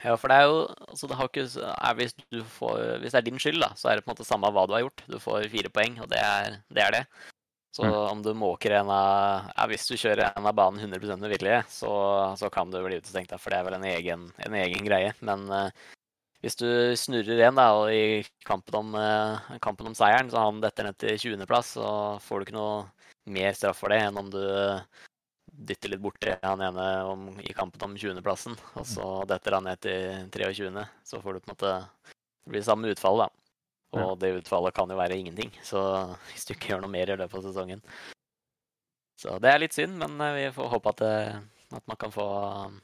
Ja, for det er jo altså det har ikke, er hvis, du får, hvis det er din skyld, da, så er det på en måte samme hva du har gjort. Du får fire poeng, og det er det. Er det. Så om du måker en av ja, Hvis du kjører en av banen 100 med vilje, så, så kan du bli utestengt, for det er vel en egen, en egen greie. Men uh, hvis du snurrer en, da, og i kampen om, uh, kampen om seieren, så han detter ned til 20.-plass, så får du ikke noe mer straff for det enn om du dytter litt borti han ene om, i kampen om 20.-plassen, og så detter han ned til 23., så får du på en måte Det blir samme utfall, da. Og det utfallet kan jo være ingenting, så hvis du ikke gjør noe mer i løpet av sesongen. Så det er litt synd, men eh, vi får håpe at, det, at man kan få um,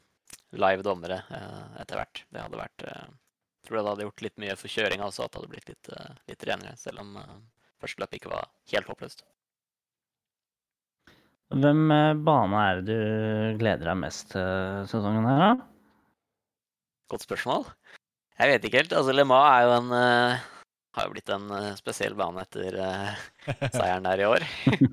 live dommere eh, etter hvert. Det hadde vært eh, Jeg tror det hadde gjort litt mye for kjøringa også, at det hadde blitt litt, eh, litt renere, selv om eh, første løp ikke var helt håpløst. Hvem eh, bane er det du gleder deg mest til sesongen her, da? Godt spørsmål. Jeg vet ikke helt. Altså, Le Mans er jo en eh, har jo blitt en eh, spesiell bane etter eh, seieren der i år.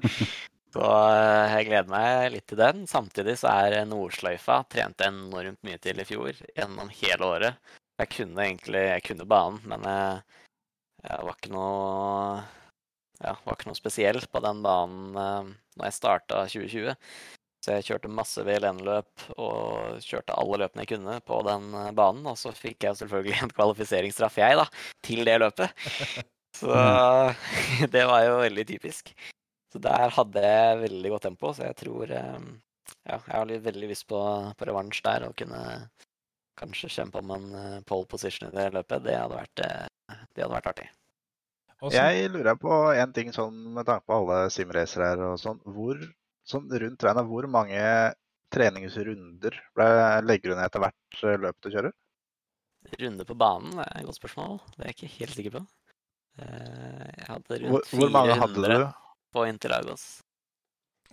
så eh, jeg gleder meg litt til den. Samtidig så er Nordsløyfa trent enormt mye til i fjor gjennom hele året. Jeg kunne egentlig jeg kunne banen, men jeg, jeg var ikke noe ja, var ikke noe spesiell på den banen eh, når jeg starta 2020. Så jeg kjørte masse VLN-løp og kjørte alle løpene jeg kunne på den eh, banen. Og så fikk jeg selvfølgelig en kvalifiseringsstraff, jeg, da, til det løpet. Så det var jo veldig typisk. Så der hadde jeg veldig godt tempo, så jeg tror eh, Ja, jeg har veldig lyst på, på revansj der og kunne kanskje kjempe om en eh, pole position i det løpet. Det hadde vært, det hadde vært artig. Jeg lurer på en ting sånn med tanke på alle simracere her og sånn. Hvor, sånn rundt trenet, hvor mange treningsrunder ble, legger du ned etter hvert eh, løp du kjører? Runde på banen det er et godt spørsmål. Det er jeg ikke helt sikker på. Eh, Jeg hadde rundt hvor mange hadde 400 du? på Interlagos.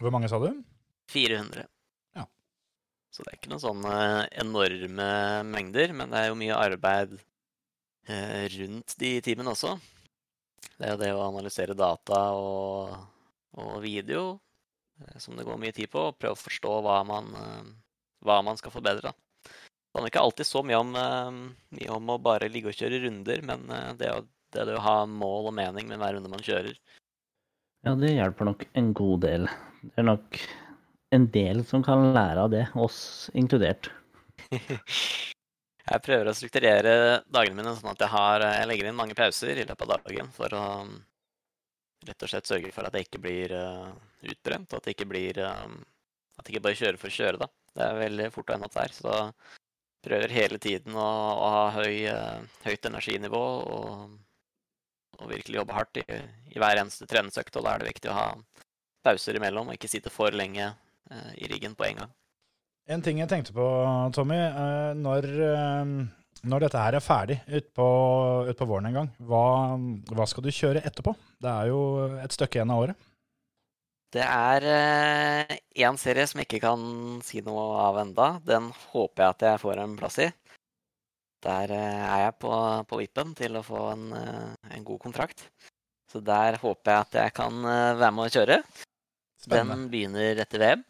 Hvor mange sa du? 400. Ja. Så det er ikke noen sånne enorme mengder, men det er jo mye arbeid eh, rundt de timene også. Det er jo det å analysere data og, og video eh, som det går mye tid på, og prøve å forstå hva man, eh, hva man skal forbedre. da. Det handler ikke alltid så mye om, eh, mye om å bare ligge og kjøre runder, men eh, det, å, det å ha mål og mening med hver runde man kjører. Ja, det hjelper nok en god del. Det er nok en del som kan lære av det, oss inkludert. Jeg prøver å strukturere dagene mine sånn at jeg, har, jeg legger inn mange pauser i løpet av dagen for å um, rett og slett sørge for at jeg ikke blir utbrent, at det ikke blir um, At det ikke bare kjører for å kjøre, da. Det er veldig fort ende opp der. Så da prøver hele tiden å, å ha høy, uh, høyt energinivå og, og virkelig jobbe hardt i, i hver eneste treningsøkt. Og da er det viktig å ha pauser imellom og ikke sitte for lenge uh, i riggen på en gang. En ting jeg tenkte på, Tommy. eh, Når, eh, når dette her er ferdig utpå ut på våren en gang, hva, hva skal du kjøre etterpå? Det er jo et stykke igjen av året. Det er én serie som jeg ikke kan si noe av enda. Den håper jeg at jeg får en plass i. Der eh, er jeg på, på vippen til å få en, eh, en god kontrakt. Så der håper jeg at jeg kan eh, være med å kjøre. Spennende. Den begynner etter VM.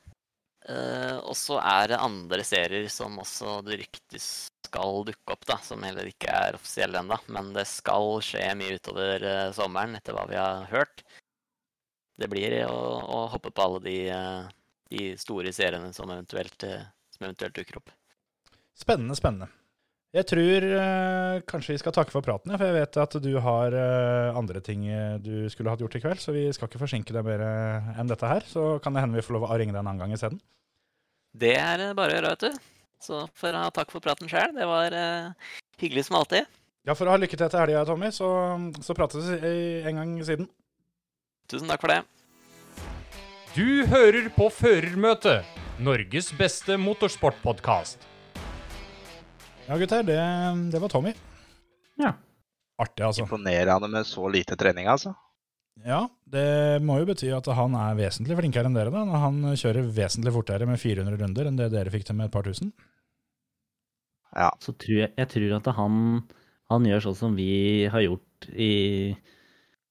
Eh, og så er det andre serier som også det ryktes skal dukke opp, da, som heller ikke er offisielle ennå. Men det skal skje mye utover eh, sommeren, etter hva vi har hørt. Det blir å, å hoppe på alle de, eh, de store seriene som eventuelt, eh, som eventuelt dukker opp. Spennende, spennende. Jeg tror eh, kanskje vi skal takke for praten, for jeg vet at du har andre ting du skulle hatt gjort i kveld, så vi skal ikke forsinke deg mer enn dette her. Så kan det hende vi får lov å ringe deg en annen gang isteden. Det er bare å gjøre, vet du. Så for å ha takk for praten sjøl. Det var hyggelig som alltid. Ja, for å ha lykke til etter helga, Tommy, så, så prates vi en gang siden. Tusen takk for det. Du hører på Førermøtet, Norges beste motorsportpodkast. Ja, gutter, det, det var Tommy. Ja. Artig, altså. Imponerende med så lite trening, altså. Ja, det må jo bety at han er vesentlig flinkere enn dere, da. Når han kjører vesentlig fortere med 400 runder enn det dere fikk til med et par tusen. Ja. Så tror jeg, jeg tror at han, han gjør sånn som vi har gjort i,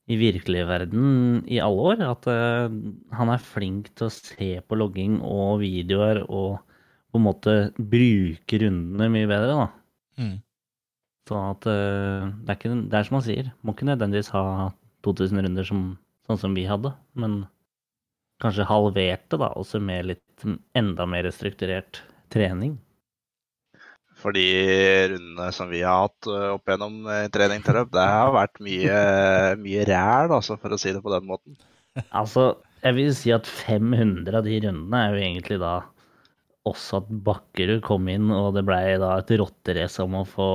i virkelig verden i alle år. At uh, han er flink til å se på logging og videoer og på en måte bruke rundene mye bedre, da. Mm. Så at uh, det, er ikke, det er som han sier, må ikke nødvendigvis ha 2000 runder som, sånn som vi hadde, men kanskje halverte, da, også med litt enda mer strukturert trening. For de rundene som vi har hatt opp gjennom eh, trening til løp, det har vært mye, mye ræl, altså, for å si det på den måten. Altså, jeg vil si at 500 av de rundene er jo egentlig da også at Bakkerud kom inn, og det blei da et rotterace om å få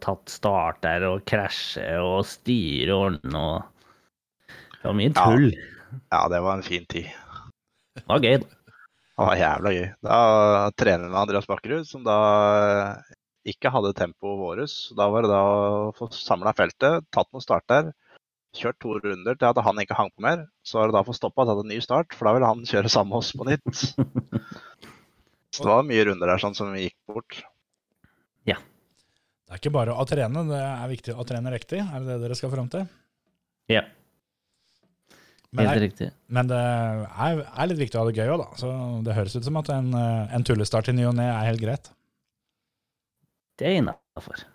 tatt starter og krasje og styre og ordne og Det var mye Ja. tull. Ja, det var en fin tid. Det var gøy. Det var jævla gøy. Da trener vi med Andreas Bakkerud, som da ikke hadde tempoet vårt. Da var det da å få samla feltet, tatt noen starter, kjørt to runder til at han ikke hang på mer. Så var det da å få stoppa og tatt en ny start, for da ville han kjøre sammen med oss på nytt. Så det var mye runder der sånn som vi gikk bort. Ja. Det er ikke bare å trene, det er viktig å trene riktig. Er det det dere skal fram til? Ja, Men, helt riktig. men det er, er litt viktig å ha det gøy òg, da. Så det høres ut som at en, eh, en tullestart i ny og ne er helt greit. Det er innafor.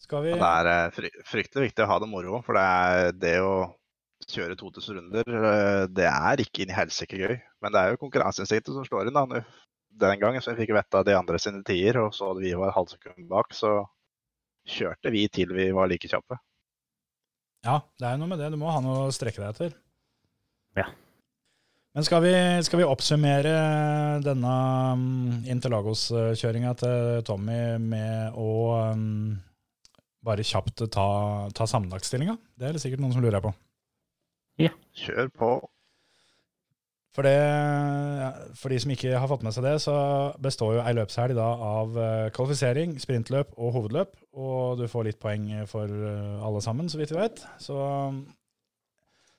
Skal vi det er eh, fryktelig viktig å ha det moro, for det er det å kjøre 2000 runder, eh, det er ikke inn i helsike gøy. Men det er jo konkurranseinstinktet som slår inn. da. Den gangen som vi fikk vite av de andre sine tider, og så at vi var halvsekund bak, så kjørte vi til vi var like kjappe. Ja, det er jo noe med det. Du må ha noe å strekke deg etter. Ja. Men skal vi, skal vi oppsummere denne um, Interlagos-kjøringa til Tommy med å um, bare kjapt ta, ta sammenlagtstillinga? Det er det sikkert noen som lurer på. Ja. Kjør på. For, det, for de som ikke har fått med seg det, så består jo ei løpshelg da av eh, kvalifisering, sprintløp og hovedløp. Og du får litt poeng for eh, alle sammen, så vidt vi vet. Så,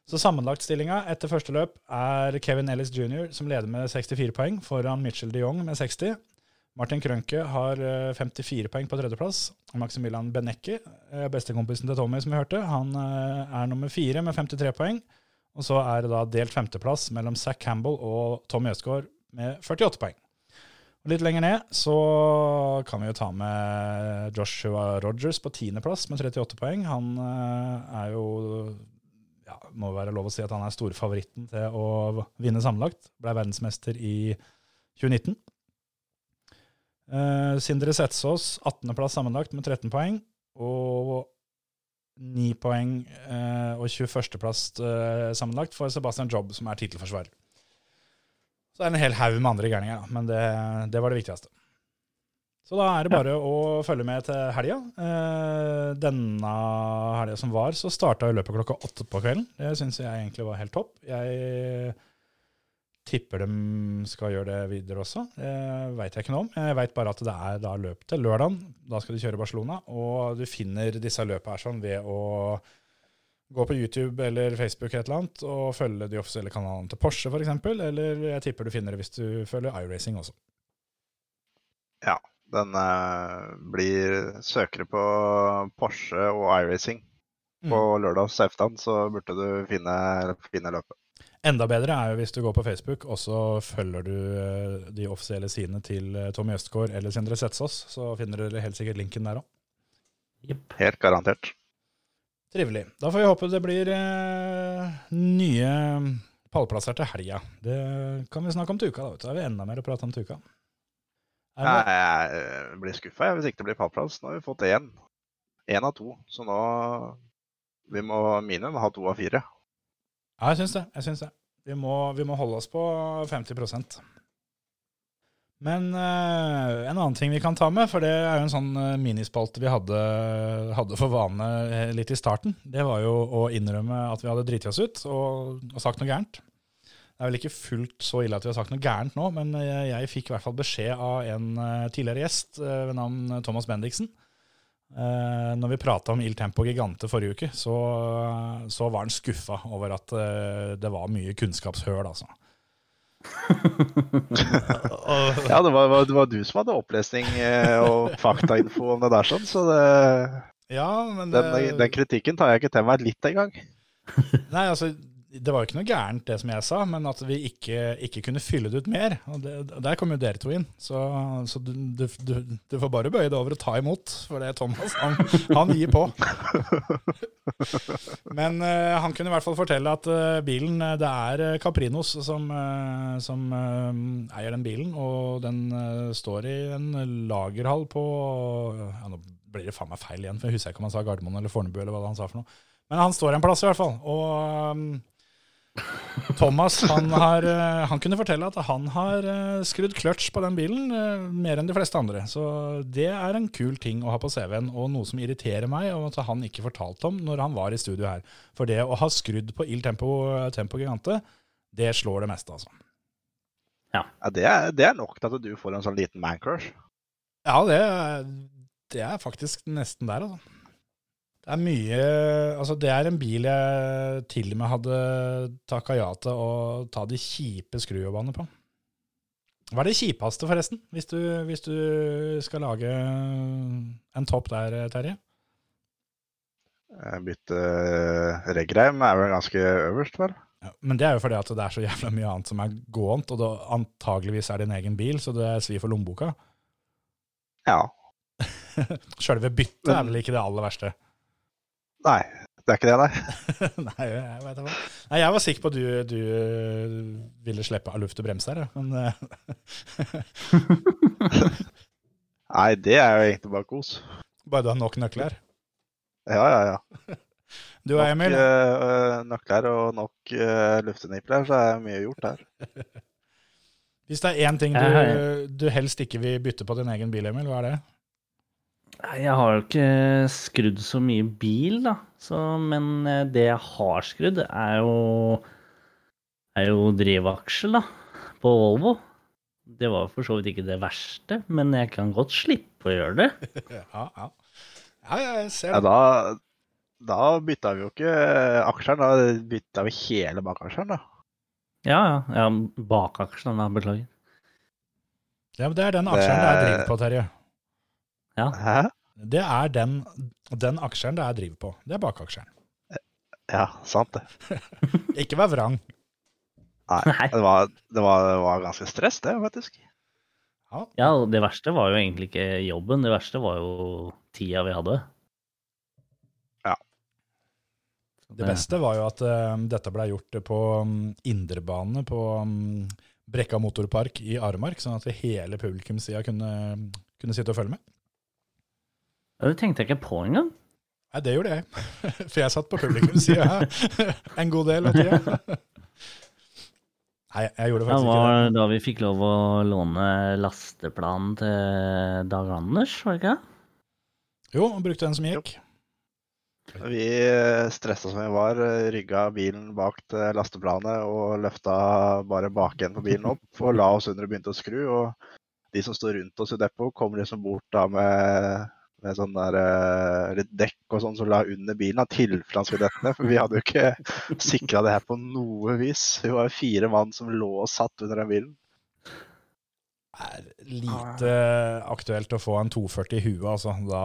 så sammenlagtstillinga etter første løp er Kevin Ellis jr. som leder med 64 poeng, foran Mitchell de Jong med 60. Martin Krønke har eh, 54 poeng på tredjeplass. Maximilian Benecki, eh, bestekompisen til Tommy som vi hørte, han eh, er nummer fire med 53 poeng. Og så er det da delt femteplass mellom Zack Campbell og Tom Jøsgaard med 48 poeng. Og litt lenger ned så kan vi jo ta med Joshua Rogers på tiendeplass med 38 poeng. Han eh, er jo ja, må være lov å si at han er storfavoritten til å vinne sammenlagt. Ble verdensmester i 2019. Uh, Sindre Setsås 18.-plass sammenlagt med 13 poeng. Og 9 poeng eh, og 21.-plass eh, sammenlagt for Sebastian Jobb, som er tittelforsvarer. Så det er en hel haug med andre gærninger, men det, det var det viktigste. Så da er det bare å følge med til helga. Eh, denne helga som var, så starta løpet klokka åtte på kvelden. Det syns jeg egentlig var helt topp. Jeg tipper de skal gjøre det videre også. Det veit jeg ikke noe om. Jeg veit bare at det er da løp til lørdagen. Da skal de kjøre Barcelona. Og du finner disse løpene her sånn ved å gå på YouTube eller Facebook et eller annet og følge de offisielle kanalene til Porsche f.eks. Eller jeg tipper du finner det hvis du følger iRacing også. Ja, den eh, blir søkere på Porsche og iRacing. På lørdags eftan så burde du finne, finne løpet. Enda bedre er jo hvis du går på Facebook og så følger du eh, de offisielle sidene til eh, Tommy Østgaard eller Sindre Setsås, så finner dere helt sikkert linken der òg. Yep. Helt garantert. Trivelig. Da får vi håpe det blir eh, nye pallplasser til helga. Det kan vi snakke om til uka. Da. Da er vi enda mer å prate om til uka. Er det Jeg, eh, blir skuffa hvis ikke det blir pallplass. Nå har vi fått én. Én av to. Så nå Vi må minimum ha to av fire. Ja, jeg syns det. Jeg syns det. Vi må, vi må holde oss på 50% Men uh, en annen ting vi kan ta med, for det er jo en sånn eh, minispalte vi hadde, hadde for vane eh, litt i starten, det var jo å innrømme at vi hadde driti oss ut og, og sagt noe gærent. Det er vel ikke fullt så ille at vi har sagt noe gærent nå, men jeg, jeg fikk i hvert fall beskjed av en tidligere gjest ved navn Thomas Bendiksen. Eh, når vi prata om Il Tempo Gigante forrige uke, så, så var han skuffa over at eh, det var mye kunnskapshøl, altså. Ja, det var, det var du som hadde opplesning eh, og faktainfo om det der, sånn, så det, ja, men det, den, den kritikken tar jeg ikke til meg litt engang. Nei, altså, det var jo ikke noe gærent det som jeg sa, men at vi ikke, ikke kunne fylle det ut mer. Og det, der kom jo dere to inn. Så, så du, du, du, du får bare bøye deg over og ta imot, for det er Thomas. Han, han gir på. Men uh, han kunne i hvert fall fortelle at uh, bilen eh, Det er Caprinos som, uh, som eier den bilen, og den står i en lagerhall på ja, Nå blir det faen meg feil igjen, for jeg husker ikke om han sa Gardermoen eller Fornebu eller hva han sa for noe. Men han står en plass i hvert fall. Og um, Thomas han, har, eh, han kunne fortelle at han har eh, skrudd kløtsj på den bilen eh, mer enn de fleste andre. Så det er en kul ting å ha på CV-en, og noe som irriterer meg, og at han ikke fortalte om når han var i studio her. For det å ha skrudd på Il Tempo, tempo Gigante, det slår det meste, altså. Ja, det, er, det er nok til at du får en sånn liten man-crush. Ja, det, det er faktisk nesten der, altså. Det er mye Altså, det er en bil jeg til og med hadde takka ja til å ta de kjipe skrujobbene på. Hva er det kjipeste, forresten, hvis du, hvis du skal lage en topp der, Terje? Bytte eh, reggreim er vel ganske øverst, vel? Ja, men det er jo fordi at det er så jævla mye annet som er gåent, og det antageligvis er din egen bil, så det svir for lommeboka. Ja. Sjølve byttet er vel ikke det aller verste. Nei. Det er ikke det, nei. Nei, jeg vet hva. Nei, jeg var sikker på at du, du ville slippe av luft og brems her, men øh, Nei, det er jo egentlig bare kos. bare du har nok nøkler. Ja, ja, ja. Du og Emil, Nok uh, nøkler og nok uh, luftenipler, så er mye gjort her. hvis det er én ting du, du helst ikke vil bytte på din egen bil, Emil, hva er det? Jeg har jo ikke skrudd så mye bil, da. Så, men eh, det jeg har skrudd, er jo, er jo drivaksjel, da. På Volvo. Det var for så vidt ikke det verste, men jeg kan godt slippe å gjøre det. Ja, ja. Ja, jeg ser Ja, da, da bytta vi jo ikke aksjeren, da bytta vi hele bakaksjeren, da. Ja, ja. ja da. Beklager. Ja, men det er den aksjeren det er driv på, Terje. Ja. Hæ? Det er den, den aksjeren det er driv på. Det er bakaksjeren. Ja, sant det. Ikke vær vrang. Nei, det var, det var, det var ganske stress, det, faktisk. Ja, Ja, det verste var jo egentlig ikke jobben, det verste var jo tida vi hadde. Ja. Det beste var jo at uh, dette ble gjort på um, indrebane på um, Brekka motorpark i Aremark, sånn at hele publikumssida kunne, kunne sitte og følge med. Ja, Det tenkte jeg ikke på engang. Nei, det gjorde jeg. For jeg satt på publikumssida en god del av tida. Nei, jeg gjorde Det faktisk ikke var det. da vi fikk lov å låne lasteplanen til Dag Anders, var det ikke det? Jo, brukte den som gikk. Vi stressa som vi var, rygga bilen bak til lasteplanet og løfta bare bakenden på bilen opp og la oss under og begynte å skru. Og de som sto rundt oss i depot, kom liksom bort da med, med sånn der litt dekk og sånn som la under bilen, i tilfelle han skulle dette ned. For vi hadde jo ikke sikra det her på noe vis. Vi var jo fire mann som lå og satt under den bilen. Det er lite aktuelt å få en 240 i huet, altså. Da,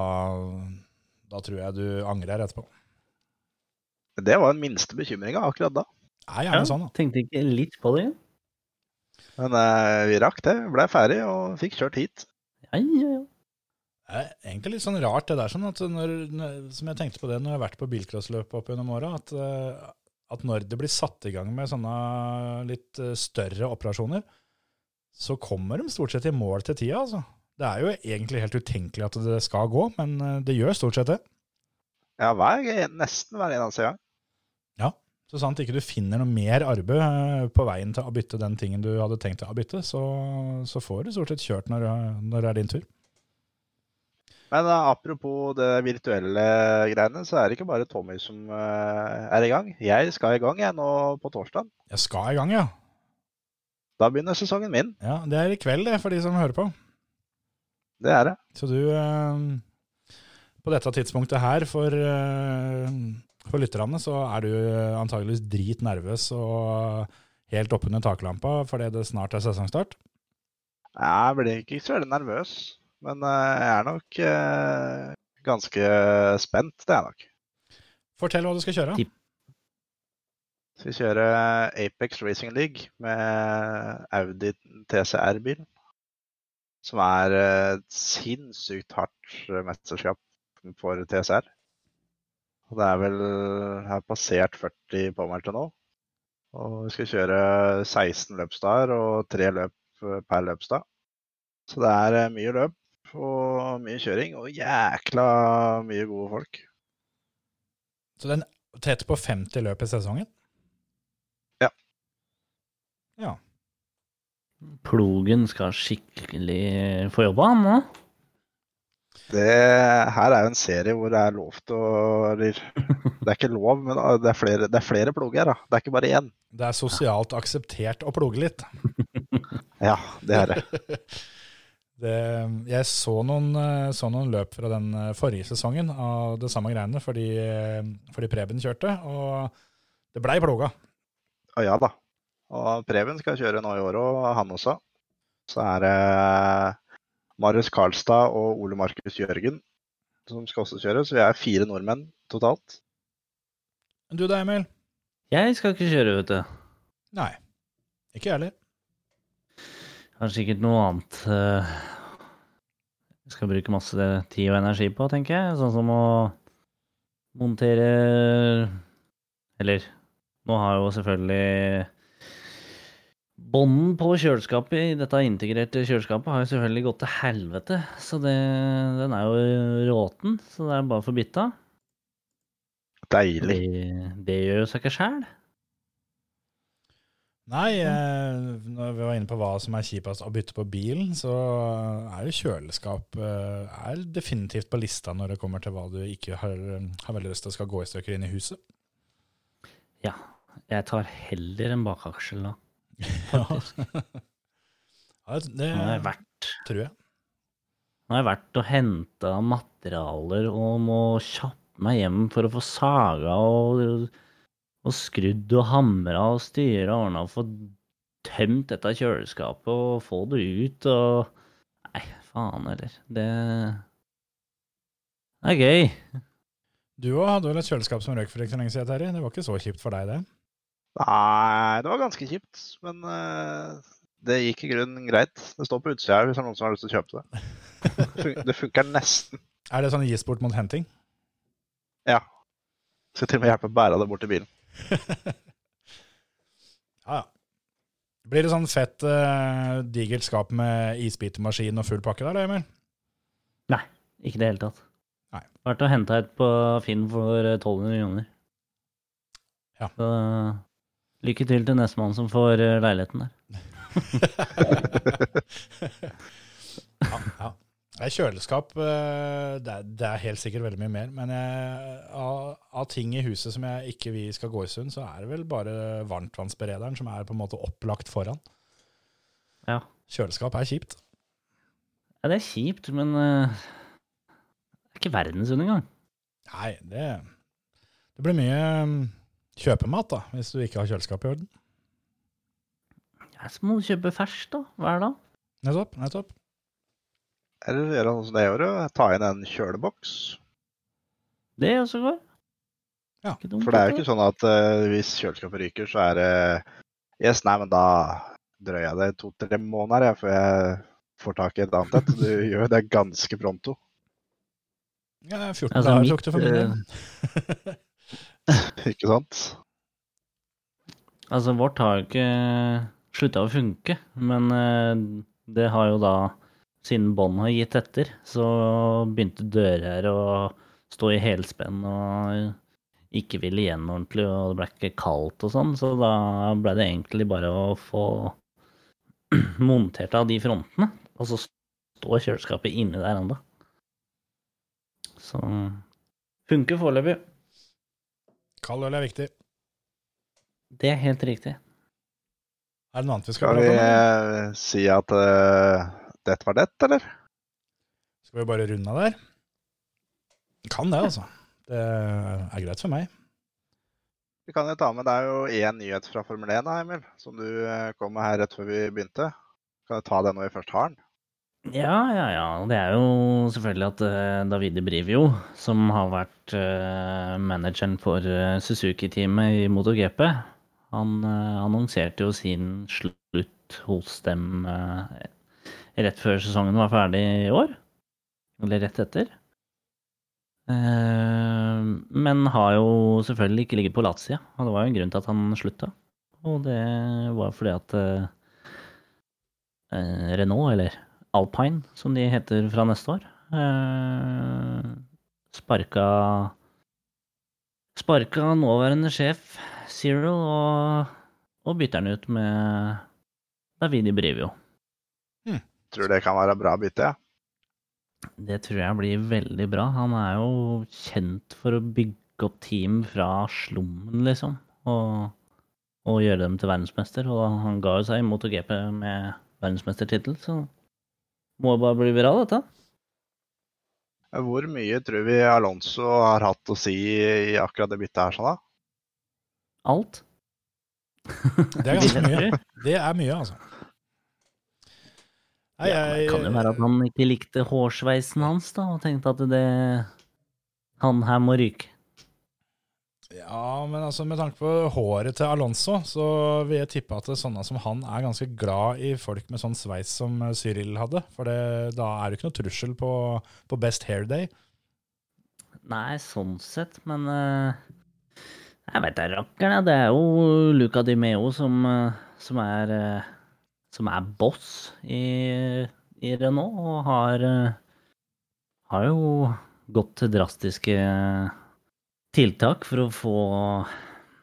da tror jeg du angrer etterpå. Det var den minste bekymringa akkurat da. Det er gjerne sånn, da. Tenkte ikke litt på det. Men eh, vi rakk det. Blei ferdig og fikk kjørt hit. Ja, ja, ja. Det er egentlig litt sånn rart det der, sånn at når, som jeg tenkte på det når jeg har vært på bilcrossløp opp gjennom åra, at, eh, at når det blir satt i gang med sånne litt eh, større operasjoner, så kommer de stort sett i mål til tida, altså. Det er jo egentlig helt utenkelig at det skal gå, men eh, det gjør stort sett det. Ja, hver, nesten hver eneste gang. Så sant ikke du finner noe mer arbeid på veien til å bytte den tingen du hadde tenkt å bytte, så, så får du stort sett kjørt når, når det er din tur. Men eh, apropos det virtuelle greiene, så er det ikke bare Tommy som eh, er i gang. Jeg skal i gang jeg nå på torsdag. Jeg skal i gang, ja. Da begynner sesongen min. ja. Det er i kveld, det, for de som hører på. Det er det. Så du eh, På dette tidspunktet her, for, for lytterne, så er du antageligvis drit nervøs og helt oppunder taklampa fordi det snart er sesongstart. Jeg blir ikke så veldig nervøs, men eh, jeg er nok eh, ganske spent. Det er jeg nok. Fortell hva du skal kjøre. Tip. Skal kjøre Apex Racing League med Audi TCR-bil. Som er et sinnssykt hardt mesterskap for TCR. Og det er vel har passert 40 påmeldte nå. Og vi skal kjøre 16 løpsdager og tre løp per løpsdag. Så det er eh, mye løp og mye kjøring og jækla mye gode folk. Så den tett på 50 løp i sesongen? Ja. Ja. Plogen skal skikkelig få jobba, han nå. Det her er jo en serie hvor det er lov til å Eller det er ikke lov, men det er flere, det er flere ploger. da. Det er ikke bare én. Det er sosialt akseptert å ploge litt. Ja, det er det. Det, jeg så noen, eh, så noen løp fra den eh, forrige sesongen av det samme greiene, fordi, eh, fordi Preben kjørte, og det blei ploga. Og ja da. Og Preben skal kjøre nå i år òg, han også. Så er det Marius Karlstad og Ole Markus Jørgen som skal også kjøre. Så vi er fire nordmenn totalt. Du da, Emil? Jeg skal ikke kjøre, vet du. Nei. Ikke jeg heller. Har sikkert noe annet eh, jeg skal bruke masse tid og energi på, tenker jeg. Sånn som å montere Eller nå har jo selvfølgelig Bånden på kjøleskapet i dette integrerte kjøleskapet har jo selvfølgelig gått til helvete. Så det, den er jo råten, så det er bare å få bytta. Deilig. Det, det gjør jo seg ikke sjæl. Nei, eh, når vi var inne på hva som er kjipest å bytte på bilen, så er jo kjøleskap eh, er definitivt på lista når det kommer til hva du ikke har, har veldig lyst til skal gå i stykker inn i huset. Ja. Jeg tar heller en bakaksjel da. faktisk. ja, det det vært, tror jeg. nå har jeg vært og henta materialer og må kjappe meg hjem for å få saga og, og skrudd og hamra og styra og ordna og få tømt dette kjøleskapet og få det ut og Nei, faen heller. Det det er gøy. Du òg hadde vel et kjøleskap som røk for ikke så lenge siden, Terje. Det var ikke så kjipt for deg, det? Nei, det var ganske kjipt, men uh, det gikk i grunnen greit. Det står på utsida hvis det er noen som har lyst til å kjøpe det. Det funker nesten. Er det sånn gis bort mot henting? Ja. Skal til og med hjelpe å bære det bort til bilen. Ja, ja. Blir det sånn fett, uh, digert skap med isbitemaskin og full pakke der, Emil? Nei, ikke i det hele tatt. Nei. Vært og henta et på Finn for eh, 1200 kroner. Ja. Så lykke til til nestemann som får eh, leiligheten der. Ja, ja. Kjøleskap, eh, det er, det er helt sikkert veldig mye mer. Men jeg, av, av ting i huset som jeg ikke vi skal gå i sund, så er det vel bare varmtvannsberederen som er på en måte opplagt foran. Ja. Kjøleskap er kjipt. ja, det er kjipt, men uh, det er ikke verdensund engang. Nei, det, det blir mye mm, kjøpemat da, hvis du ikke har kjøleskap i orden. Ja, så må du kjøpe ferskt, da. Hver dag. Nettopp, nettopp. Eller gjøre sånn som det gjorde, ta inn en kjøleboks. Det også går. Ja, dumt, For det er jo ikke sånn at uh, hvis kjøleskapet ryker, så er det Yes, nei, men da drøyer jeg det to-tre måneder jeg, før jeg får tak i et annet et. Du gjør det ganske pronto. Ja, 14 Altså, dager tok det for min del. Ikke sant? Altså, vårt har jo ikke slutta å funke, men uh, det har jo da, siden bånd har gitt etter, så begynte dører å stå i helspenn og ikke ville igjen ordentlig, og det ble ikke kaldt og sånn, så da ble det egentlig bare å få montert av de frontene, og så står kjøleskapet inni der ennå. Så funker foreløpig. Kald øl er viktig. Det er helt riktig. Er det noe annet vi skal Skal vi prate om? eller? eh, si at uh, dette var det, eller? Skal vi bare runde av der? Kan det, altså. Det er greit for meg. Vi kan jo ta med, er jo én nyhet fra Formel 1, Emil, som du eh, kom med her rett før vi begynte. Kan du ta den når vi først har den? Ja, ja, ja. Det er jo selvfølgelig at eh, Davide Brivio, som har vært eh, manageren for Suzuki-teamet i MotoGP, han annonserte jo sin slutt hos dem rett før sesongen var ferdig i år. Eller rett etter. Eh, men har jo selvfølgelig ikke ligget på latsida. Og det var jo en grunn til at han slutta. Og det var fordi at eh, eh, Renault, eller Alpine, som de heter fra neste år, sparka Sparka nåværende sjef Zero og, og bytter han ut med Davidi Brivio. Tror det kan være bra bytte. Det tror jeg blir veldig bra. Han er jo kjent for å bygge opp team fra slummen, liksom. Og, og gjøre dem til verdensmester. Og han ga jo seg i MotoGP med verdensmestertittel, så må jo bare bli bra, dette. Hvor mye tror vi Alonso har hatt å si i akkurat det byttet her, sånn da? Alt. Det er ganske mye. Det er mye, altså. Nei, Ja, det kan jo være at han ikke likte hårsveisen hans, da, og tenkte at det Han her må ryke. Ja, men altså med tanke på håret til Alonso, så vil jeg tippe at det, sånne som han er ganske glad i folk med sånn sveis som eh, Cyril hadde. For det, da er det ikke noe trussel på, på Best Hair Day. Nei, sånn sett, men eh, Jeg vet da rakkeren. Det er jo Luca Di Meo som, eh, som er Som er boss i, i Renault, og har eh, Har jo gått til drastiske tiltak for å få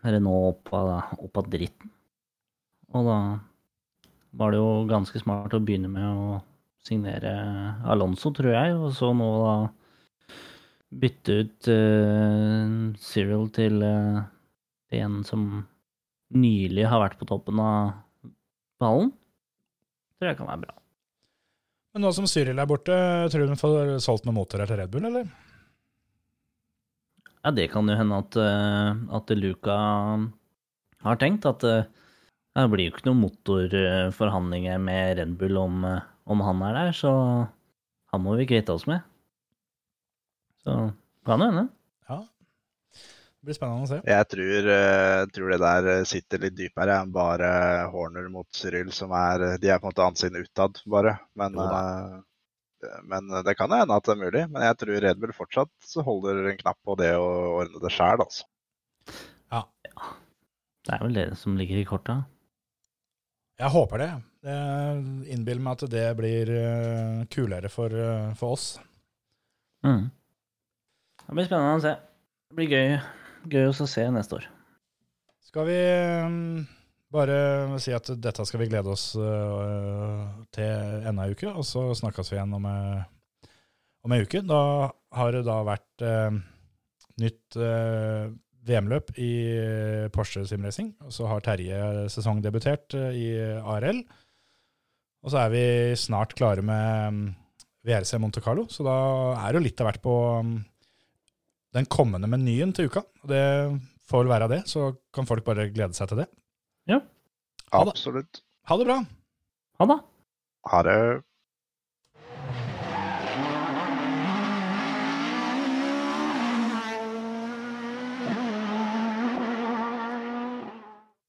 Renault opp av, opp av dritten. Og da var det jo ganske smart å begynne med å signere Alonso, tror jeg, og så nå da bytte ut uh, Cyril til uh, en som nylig har vært på toppen av ballen. Tror jeg kan være bra. Men nå som Cyril er borte, tror du hun får solgt noen motorer til Red Bull, eller? Ja, det kan jo hende at, uh, at Luca har tenkt at uh, det blir jo ikke noen motorforhandlinger med Red Bull om, uh, om han er der, så han må vi kvitte oss med. Så kan det hende. Ja. Det blir spennende å se. Jeg tror, eh, tror det der sitter litt dypere enn bare Horner mot Cyril, som er De er på en måte ansiktet utad, bare. Men, eh, men det kan hende at det er mulig. Men jeg tror Red Bull fortsatt holder en knapp på det å ordne det sjæl, altså. Det er vel det som ligger i korta. Jeg håper det. Jeg innbiller meg at det blir eh, kulere for, eh, for oss. Mm. Det blir spennende å se. Det blir gøy, gøy å se neste år. Skal vi mm, bare si at dette skal vi glede oss øh, til enda ei uke, og så snakkes vi igjen om, eh, om en uke. Da har det da vært øh, nytt VM-løp i Porsche Simracing, og så har Terje sesongdebutert i ARL. Og så er vi snart klare med mm, VRC Monte Carlo, så da er det jo litt av hvert på mm, den kommende menyen til uka. Det får vel være det, så kan folk bare glede seg til det. Ha det. Absolutt. Ha det bra! Ha det! Ha det.